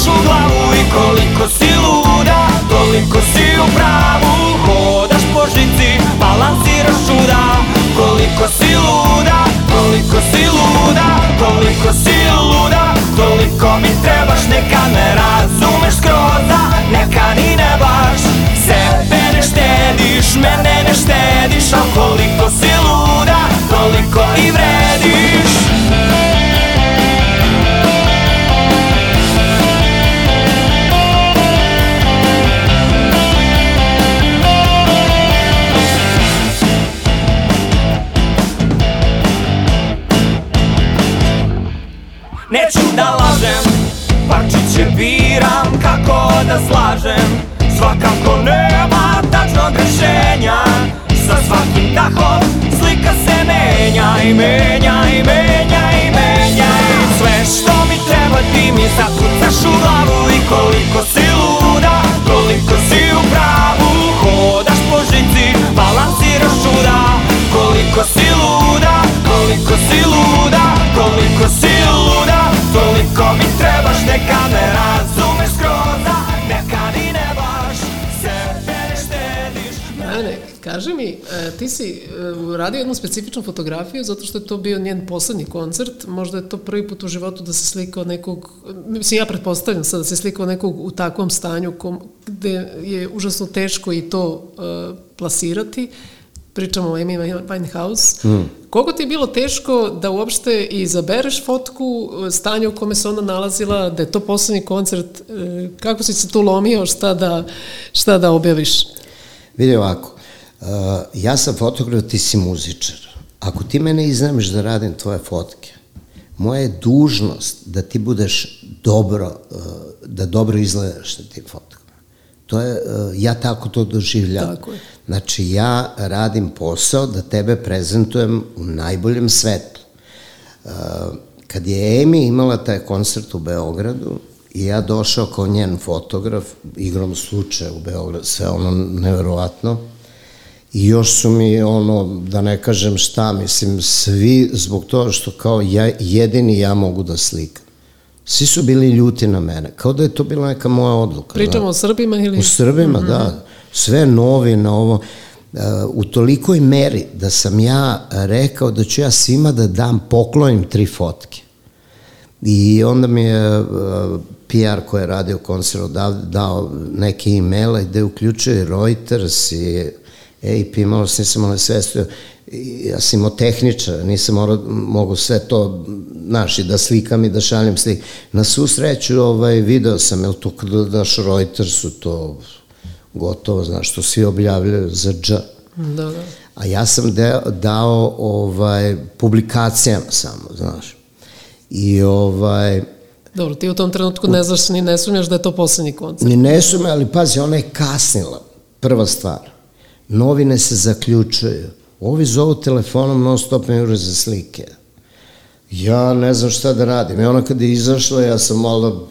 zakucaš u glavu I koliko si luda, toliko si u pravu. Hodaš po žici, balansiraš čuda. Koliko si luda, koliko si luda Koliko si luda, toliko mi trebaš Neka ne razumeš skroza, neka ni ne baš. Sebe ne štediš, mene menja i menja i menja i menja I sve što mi treba ti mi zakucaš u glavu. I koliko si luda, koliko si u pravu. Hodaš po žici, balansiraš čuda. Koliko si luda, koliko si luda, koliko si luda. Toliko mi trebaš, neka ne razumeš kaži mi, e, ti si e, uradio jednu specifičnu fotografiju zato što je to bio njen poslednji koncert, možda je to prvi put u životu da se slikao nekog, mislim ja pretpostavljam sad da se slikao nekog u takvom stanju kom, gde je užasno teško i to e, plasirati, pričamo o Amy Winehouse. Mm. Koliko ti je bilo teško da uopšte izabereš fotku stanja u kome se ona nalazila, da je to poslednji koncert, kako si se tu lomio, šta da, šta da objaviš? Vidi ovako, uh, ja sam fotograf, ti si muzičar. Ako ti mene iznamiš da radim tvoje fotke, moja je dužnost da ti budeš dobro, uh, da dobro izgledaš na tim fotkama. To je, uh, ja tako to doživljam. Tako je. Znači, ja radim posao da tebe prezentujem u najboljem svetlu. Uh, kad je Emi imala taj koncert u Beogradu, i ja došao kao njen fotograf, igrom slučaja u Beogradu, sve ono neverovatno, I još su mi ono, da ne kažem šta, mislim, svi zbog toga što kao ja, jedini ja mogu da slikam. Svi su bili ljuti na mene, kao da je to bila neka moja odluka. Pričamo da. o Srbima ili... U Srbima, mm -hmm. da. Sve novi na ovo. Uh, u tolikoj meri da sam ja rekao da ću ja svima da dam, poklonim tri fotke. I onda mi je uh, PR koji je radio koncert dao, dao neke e-maile gde uključuje Reuters i AP, malo sam nisam malo svestio, ja sam imao tehničar, nisam morao, mogu sve to, znaš, i da slikam i da šaljem slik. Na svu sreću, ovaj, video sam, jel to kada daš Reutersu, to gotovo, znaš, to svi objavljaju za dž. Da, da. A ja sam de, dao ovaj, publikacijama samo, znaš. I ovaj, Dobro, ti u tom trenutku ne znaš ni ne sumnjaš da je to poslednji koncert. Ni ne sume, ali pazi, ona je kasnila. Prva stvar. Novine se zaključuju. Ovi zovu telefonom non stop me za slike. Ja ne znam šta da radim. I ona kada je izašla, ja sam malo...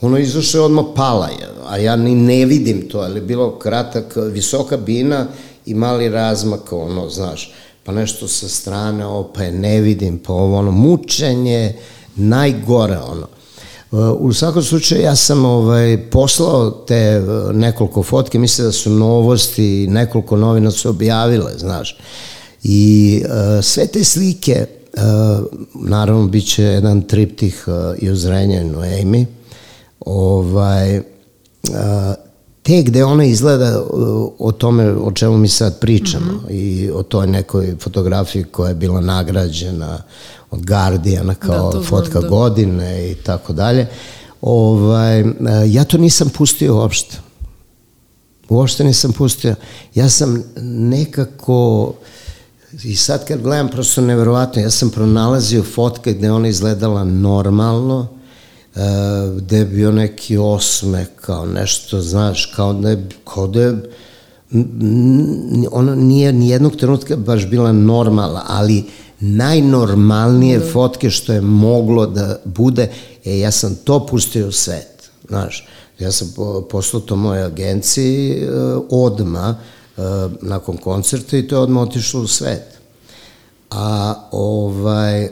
Ona izašla je odmah pala je, a ja ni ne vidim to, ali je bilo kratak, visoka bina i mali razmak, ono, znaš, pa nešto sa strane, ovo, pa je ne vidim, pa ovo, ono, mučenje, najgore, ono. U svakom slučaju ja sam ovaj, poslao te uh, nekoliko fotke, mislim da su novosti, nekoliko novina su objavile, znaš. I uh, sve te slike, uh, naravno bit će jedan triptih uh, i u Zrenjaninu Amy, ovaj, uh, te gde ona izgleda uh, o tome o čemu mi sad pričamo mm -hmm. i o toj nekoj fotografiji koja je bila nagrađena od Guardiana kao Da, to znam, fotka da. godine i tako dalje. Ovaj, e, ja to nisam pustio uopšte. Uopšte nisam pustio. Ja sam nekako, i sad kad gledam, prosto neverovatno, ja sam pronalazio fotke gde ona izgledala normalno, e, gde je bio neki osmeh, kao nešto, znaš, kao da je, kao da je, ona nije ni jednog trenutka baš bila normalna, ali najnormalnije fotke što je moglo da bude, e, ja sam to pustio u svet, znaš, ja sam po, poslao to moje agenciji e, odma e, nakon koncerta i to je odmah otišlo u svet. A ovaj,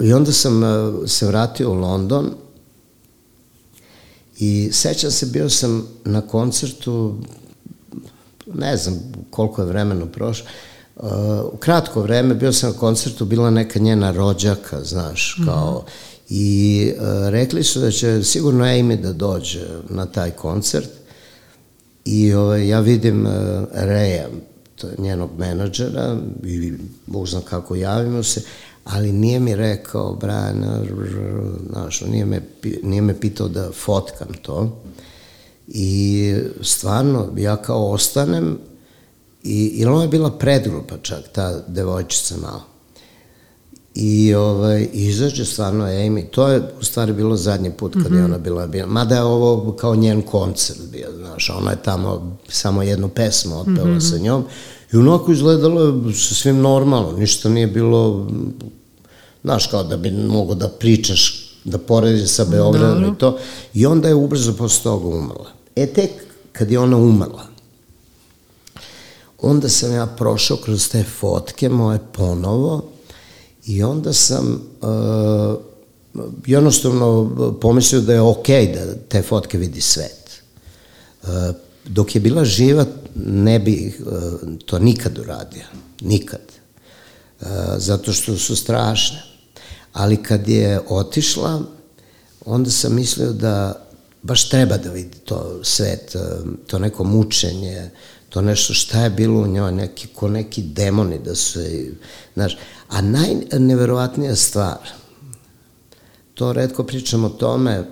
i onda sam e, se vratio u London i sećam se, bio sam na koncertu, ne znam koliko je vremena prošlo, uh, u kratko vreme bio sam na koncertu, bila neka njena rođaka, znaš, kao, i uh, rekli su da će sigurno Amy da dođe na taj koncert i ovaj, ja vidim uh, Reja, to je njenog menadžera i Bog zna kako javimo se, ali nije mi rekao, Brian, znaš, nije me, nije me pitao da fotkam to. I stvarno, ja kao ostanem, i, i ona je bila predgrupa čak, ta devojčica malo. I ovaj, izađe stvarno Amy, to je u stvari bilo zadnji put kad je ona bila, bila, mada je ovo kao njen koncert bio, znaš, ona je tamo samo jednu pesmu otpela sa njom. I onako izgledalo je sa svim normalno, ništa nije bilo, znaš, kao da bi mogo da pričaš, da porediš sa Beogradom i to, i onda je ubrzo posle toga umrla. E tek kad je ona umrla, onda sam ja prošao kroz te fotke moje ponovo i onda sam uh, jednostavno pomislio da je okej da te fotke vidi svet. Uh, dok je bila živa ne bi uh, to nikad uradio. Nikad. Uh, zato što su strašne. Ali kad je otišla, onda sam mislio da baš treba da vidi to svet, uh, to neko mučenje, to nešto šta je bilo u njoj, neki, ko neki demoni da su, znaš, a najneverovatnija stvar, to redko pričam o tome,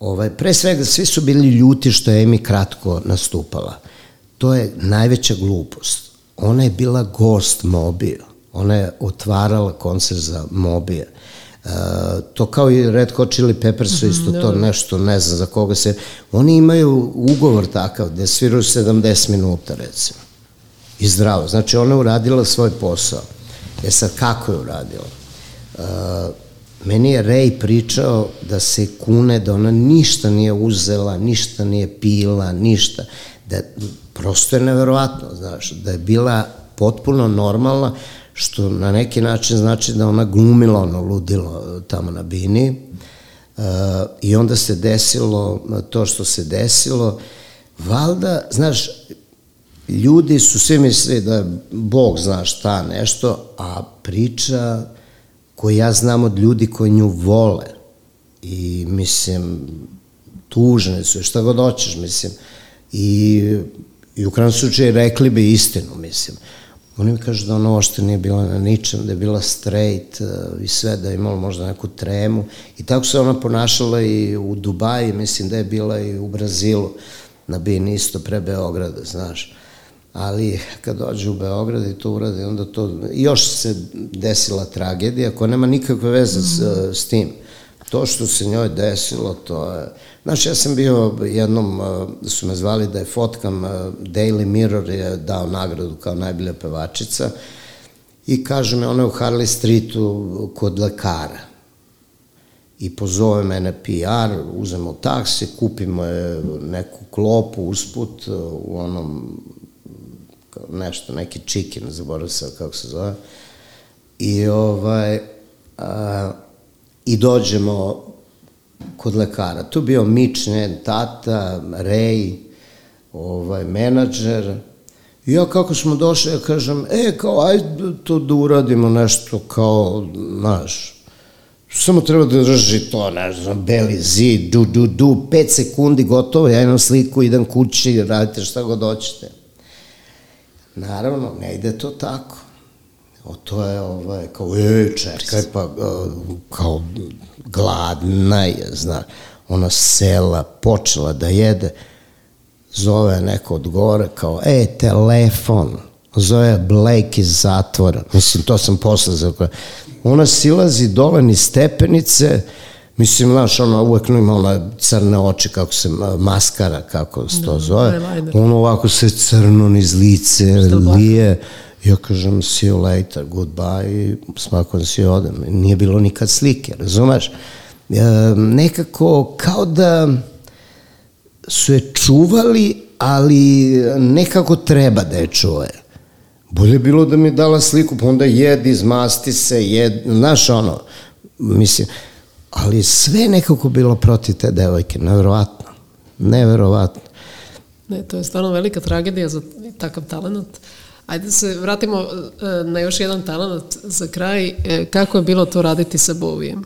ovaj, pre svega svi su bili ljuti što je Amy kratko nastupala. To je najveća glupost. Ona je bila gost Mobija. Ona je otvarala koncert za Mobija. To kao i Red Hot Chili Peppers su isto to nešto, ne znam za koga se... Oni imaju ugovor takav gde sviraju 70 minuta, recimo. I zdravo. Znači, ona je uradila svoj posao. E sad, kako je uradila? Uh, meni je Ray pričao da se kune, da ona ništa nije uzela, ništa nije pila, ništa. Da, prosto je neverovatno, znaš, da je bila potpuno normalna, što na neki način znači da ona glumila ono ludilo tamo na bini. Uh, I onda se desilo to što se desilo. Valda, znaš, ljudi su svi mislili da Bog zna šta nešto, a priča koju ja znam od ljudi koji nju vole i mislim tužne su, šta god hoćeš, mislim. I, i u krajnom slučaju rekli bi istinu, mislim. Oni mi kažu da ona ošte nije bila na ničem, da je bila straight uh, i sve, da je imala možda neku tremu. I tako se ona ponašala i u Dubaji, mislim da je bila i u Brazilu, na Bini isto pre Beograda, znaš. Ali kad dođe u Beograd i to uradi, onda to, još se desila tragedija koja nema nikakve veze s, s tim. To što se njoj desilo, to je... Znaš, ja sam bio jednom, uh, su me zvali da je fotkam, Daily Mirror je dao nagradu kao najbolja pevačica i kaže me, ona je u Harley Streetu kod lekara i pozove mene PR, uzemo taksi, kupimo je neku klopu usput u onom nešto, neki chicken, zaboravim se kako se zove. I ovaj, a, i dođemo kod lekara. Tu bio Mič, njen tata, Rej, ovaj, menadžer. I ja kako smo došli, ja kažem, e, kao, ajde to da uradimo nešto kao, znaš, samo treba da drži to, ne znam, beli zid, du, du, du, pet sekundi, gotovo, ja imam sliku, idem kući, radite šta god hoćete. Naravno, ne ide to tako. O, to je ovaj, kao, e, čekaj, pa, a, kao, gladna je, znaš. Ona sela, počela da jede, zove neko od gore, kao, e, telefon, zove Blake iz zatvora. Mislim, to sam posle za Ona silazi dole ni stepenice, Mislim, znaš, ona uvek ima ona crne oči, kako se ma- maskara, kako se to zove. eyeliner. Ono ovako se crno niz lice, lije. Ja kažem, see you later, goodbye, smakom si odem. Nije bilo nikad slike, razumeš? E, nekako kao da su je čuvali, ali nekako treba da je čuje. Bolje je bilo da mi je dala sliku, pa onda jedi, izmasti se, jed, znaš ono, mislim, ali sve nekako bilo protiv te devojke, neverovatno, neverovatno. Ne, to je stvarno velika tragedija za takav talent. Ajde se vratimo e, na još jedan talent za kraj. E, Kako je bilo to raditi sa Bovijem?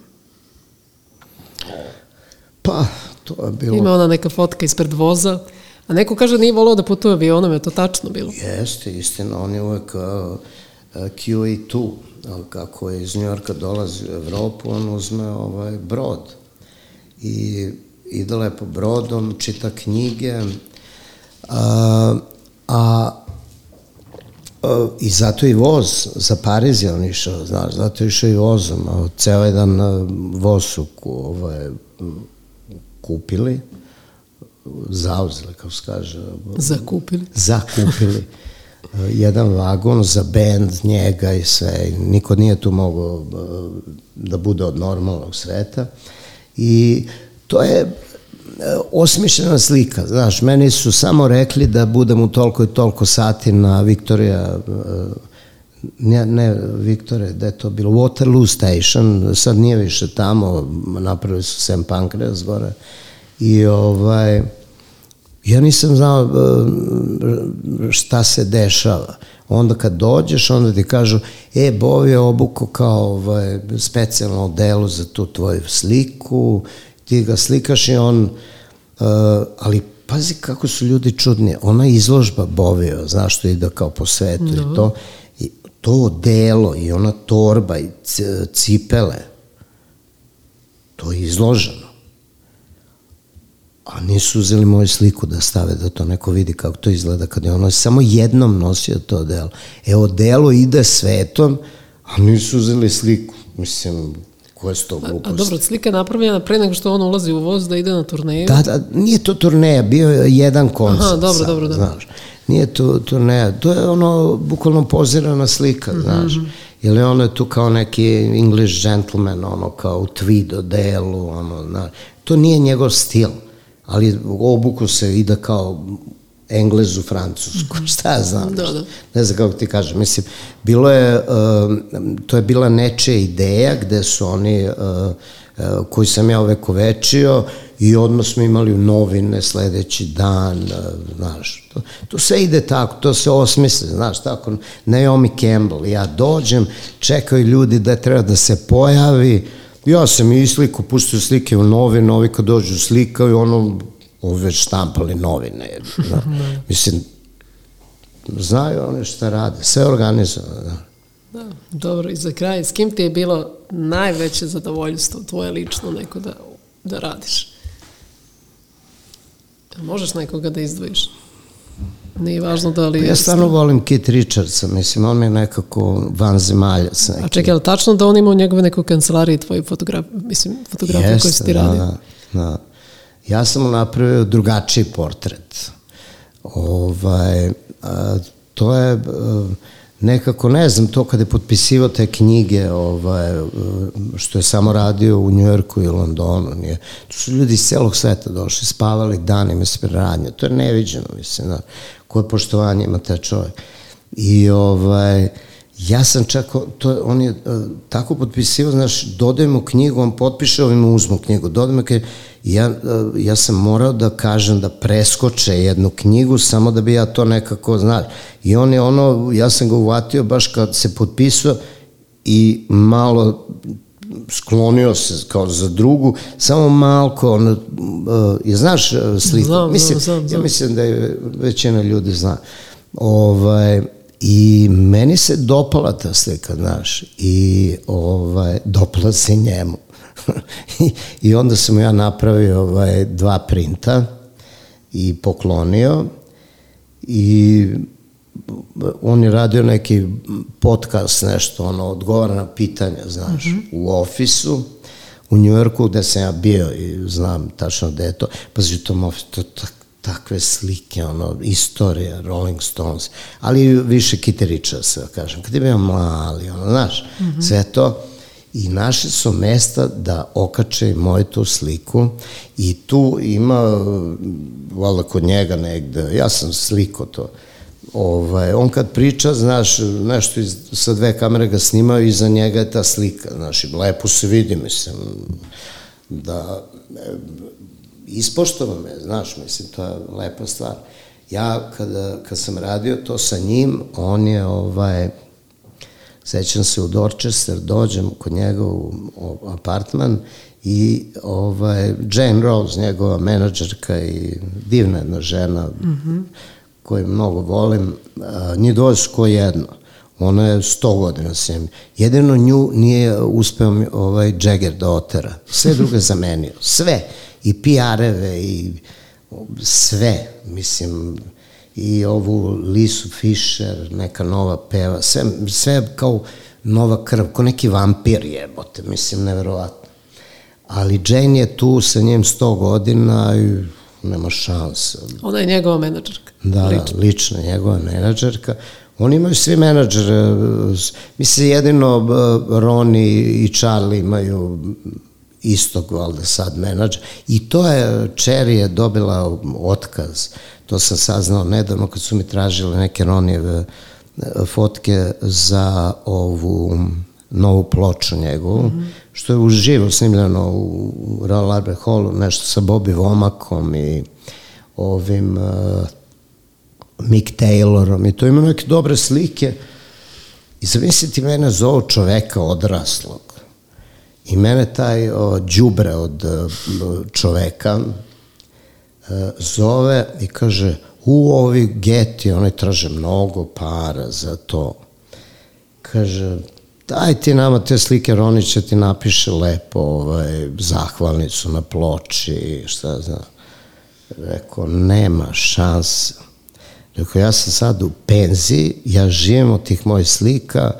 Pa, to je bilo... Ima ona neka fotka ispred voza, a neko kaže da nije volao da putuje avionom, je to tačno bilo? Jeste, istina, on je uvek uh, uh, QE2, uh, kako je iz Njorka dolazi u Evropu, on uzme ovaj brod i ide lepo brodom, čita knjige, a a, i zato i voz, za Pariz je on išao, znaš, zato je išao i vozom, a ceo jedan a, voz su ku, ovaj, kupili, zauzeli, kako se kaže, Zakupili. zakupili uh, jedan vagon za bend, njega i sve. Niko nije tu mogao uh, da bude od normalnog sveta. I to je osmišljena slika. Znaš, meni su samo rekli da budem u toliko i toliko sati na Viktorija ne, ne Viktore, da je to bilo Waterloo Station, sad nije više tamo, napravili su Sam Pancras gore i ovaj ja nisam znao e, šta se dešava. Onda kad dođeš, onda ti kažu, e, Bov je obuko kao ovaj, specijalno delo za tu tvoju sliku, ti ga slikaš i on, uh, ali pazi kako su ljudi čudni, ona izložba Bovio, znaš što ide kao po svetu i to, i to delo i ona torba i cipele, to je izloženo a nisu uzeli moju sliku da stave da to neko vidi kako to izgleda kad je ono samo jednom nosio to delo. Evo, delo ide svetom, a nisu uzeli sliku. Mislim, koje su to A gluposti? dobro, slika je napravljena pre nego što on ulazi u voz da ide na turneju. Da, da, nije to turneja, bio je jedan koncert. Aha, dobro, samo, dobro, da. Znaš. Nije to turneja, to je ono bukvalno pozirana slika, Mhm, znaš. Ili ono je tu kao neki English gentleman, ono kao u tweed delu, ono, znaš. To nije njegov stil, ali obuku se ide kao Englez u Francusku, *laughs* šta znam. Da, da. Ne znam kako ti kažem, mislim, bilo je, um, to je bila nečija ideja gde su oni, uh, uh, koji sam ja ovekovečio i odmah smo imali u novine sledeći dan, uh, znaš, to, to sve ide tako, to se osmisli, znaš, tako, Naomi Campbell, ja dođem, čekaju ljudi da treba da se pojavi, ja sam i sliku, pustio slike u novine, ovi kad dođu slikaju, ono, ovi već štampali novine, znaš, *laughs* mislim, znaju one šta rade, sve organizovano, da. Da, dobro, i za kraj, s kim ti je bilo najveće zadovoljstvo tvoje lično neko da, da radiš? Možeš nekoga da izdvojiš? Nije važno da li... Pa Ja stvarno volim Kit Richardsa, mislim, on mi je nekako van zemalja sa nekim. A čekaj, je li tačno da on ima u njegove nekoj kancelariji tvoji fotograf, mislim, fotografije koje si ti radio? Da, da. Ja sam mu napravio drugačiji portret. Ovaj, a, to je a, nekako, ne znam, to kada je potpisivao te knjige, ovaj, a, što je samo radio u Njujorku i Londonu, nije. Tu su ljudi iz celog sveta došli, spavali danima ispred radnje. To je neviđeno, mislim, da, koje poštovanje ima taj čovjek. I ovaj, ja sam čak, to, on je uh, tako potpisivao, znaš, dodajem mu knjigu, on potpiše, ovim uzmu knjigu, dodajem mu knjigu, ja, uh, ja sam morao da kažem da preskoče jednu knjigu, samo da bi ja to nekako, znaš, i on je ono, ja sam ga uvatio baš kad se potpisao i malo sklonio se kao za drugu, samo malko, ono, uh, je znaš sliku? Znam, znam, mislim, znam, Ja znam. mislim da je većina ljudi zna. Ovaj, I meni se dopala ta slika, znaš, i ovaj, dopala se njemu. *laughs* I, onda sam ja napravio ovaj, dva printa i poklonio i on je radio neki podcast, nešto, ono, odgovara na pitanja, znaš, mm -hmm. u ofisu, u Njujorku gde sam ja bio i znam tačno gde je to. Pazi, to, to tak, takve slike, ono, istorija, Rolling Stones, ali više Kiteriča, se da kažem, kad je bio mali, ono, znaš, mm -hmm. sve to. I našli su mesta da okače moju tu sliku i tu ima, valjda kod njega negde, ja sam sliko to, ovaj, on kad priča, znaš, nešto iz, sa dve kamere ga snimaju i za njega je ta slika, znaš, i lepo se vidi, mislim, da e, ispoštova me, znaš, mislim, to je lepa stvar. Ja, kada, kad sam radio to sa njim, on je, ovaj, sećam se u Dorchester, dođem kod njega u, apartman i ovaj, Jane Rose, njegova menadžerka i divna jedna žena, mm -hmm koju mnogo volim, njih dvoje su ko jedno. Ona je 100 godina s njim. Jedino nju nije uspeo ovaj Jagger da otera. Sve druge zamenio. Sve. I PR-eve i sve. Mislim, i ovu Lisu Fischer, neka nova peva, sve, sve kao nova krv, kao neki vampir jebote, mislim, neverovatno. Ali Jane je tu sa njim 100 godina i nema šanse. Ona je njegova menadžerka. Da, lična. da, lična njegova menadžerka. Oni imaju svi menadžere, mislim jedino Roni i Charlie imaju istog, valjda sad menadžer. I to je, Cherry je dobila otkaz. To sam saznao nedavno kad su mi tražile neke Ronijeve e, fotke za ovu novu ploču njegovu, mm -hmm. što je uživo snimljeno u Royal Albert Hallu, nešto sa Bobby Vomakom i ovim uh, Mick Taylorom i to ima neke dobre slike i zamisliti mene zovu čoveka odraslog i mene taj o, džubre od o, čoveka e, zove i kaže u ovi geti, oni traže mnogo para za to. Kaže, daj ti nama te slike, Roni će ti napiše lepo ovaj, zahvalnicu na ploči, šta znam. Rekao, nema šanse. Rekao, ja sam sad u penziji, ja živim od tih mojih slika,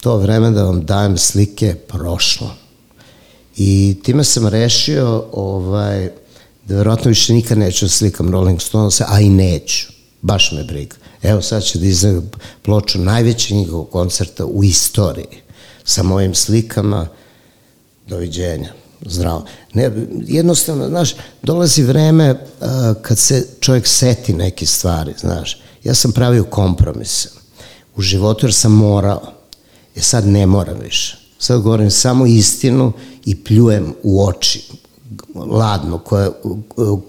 to vreme da vam dajem slike je prošlo. I time sam rešio ovaj, da verovatno više nikad neću da slikam Rolling Stones, a i neću. Baš me briga. Evo sad će da izdaju ploču najvećeg njihovog koncerta u istoriji sa mojim slikama. Doviđenja. Zdravo. Ne, jednostavno, znaš, dolazi vreme uh, kad se čovjek seti neke stvari, znaš. Ja sam pravio kompromise u životu jer sam morao. E sad ne moram više. Sad govorim samo istinu i pljujem u oči ladno, koje,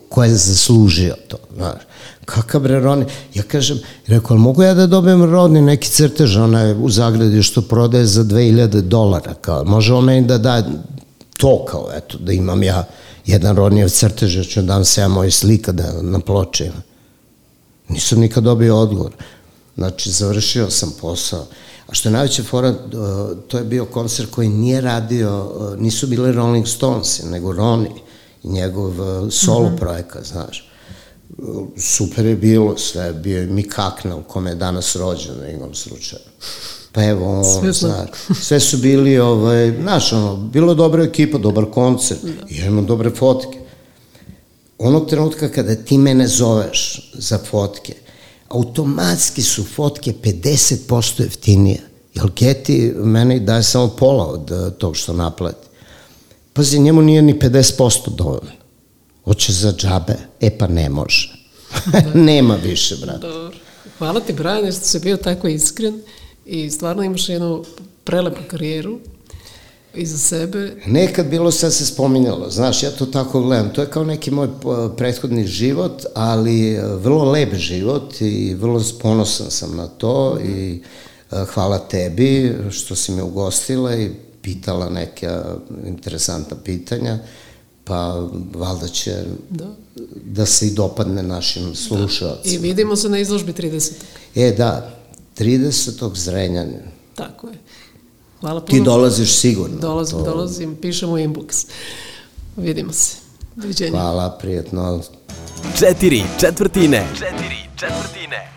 koje je zaslužio to, znaš. Kakav bre Roni? Ja kažem, rekao, mogu ja da dobijem Roni neki crtež, ona je u Zagradi što prodaje za 2000 dolara, kao, može on meni da da to kao, eto, da imam ja jedan Ronijev crtež, ja ću da dam se ja moje slika da, na ploče. Nisam nikad dobio odgovor. Znači, završio sam posao. A što je najveća fora, to je bio koncert koji nije radio, nisu bili Rolling Stones, nego Roni i njegov solo mm -hmm. projekat, znaš. Super je bilo, sve bio je Mikakna u kome je danas rođen na igrom slučaju. Pa evo, on, znaš, sve su bili, ovaj, znaš, ono, bilo dobra ekipa, dobar koncert, da. ja imam dobre fotke. Onog trenutka kada ti mene zoveš za fotke, automatski su fotke 50% jeftinije. Jel Geti meni daje samo pola od uh, tog što naplati. Pazi, njemu nije ni 50% dovoljno. Hoće za džabe. E pa ne može. *laughs* Nema više, brate. Dobro. Hvala ti, Brian, što si bio tako iskren i stvarno imaš jednu prelepu karijeru iza sebe. Nekad bilo sad se spominjalo, znaš, ja to tako gledam, to je kao neki moj prethodni život, ali e, vrlo lep život i vrlo ponosan sam na to i e, hvala tebi što si me ugostila i pitala neka interesantna pitanja, pa valjda će da, da se i dopadne našim slušalcima. Da. I vidimo se na izložbi 30. E, da, 30. Zrenjanin. Tako je. Hvala puno. Ti dolaziš sigurno. Dolazim, To- dolazim, pišemo inbox. Vidimo se. Doviđenja. Hvala, prijetno. Četiri četvrtine. Četiri četvrtine.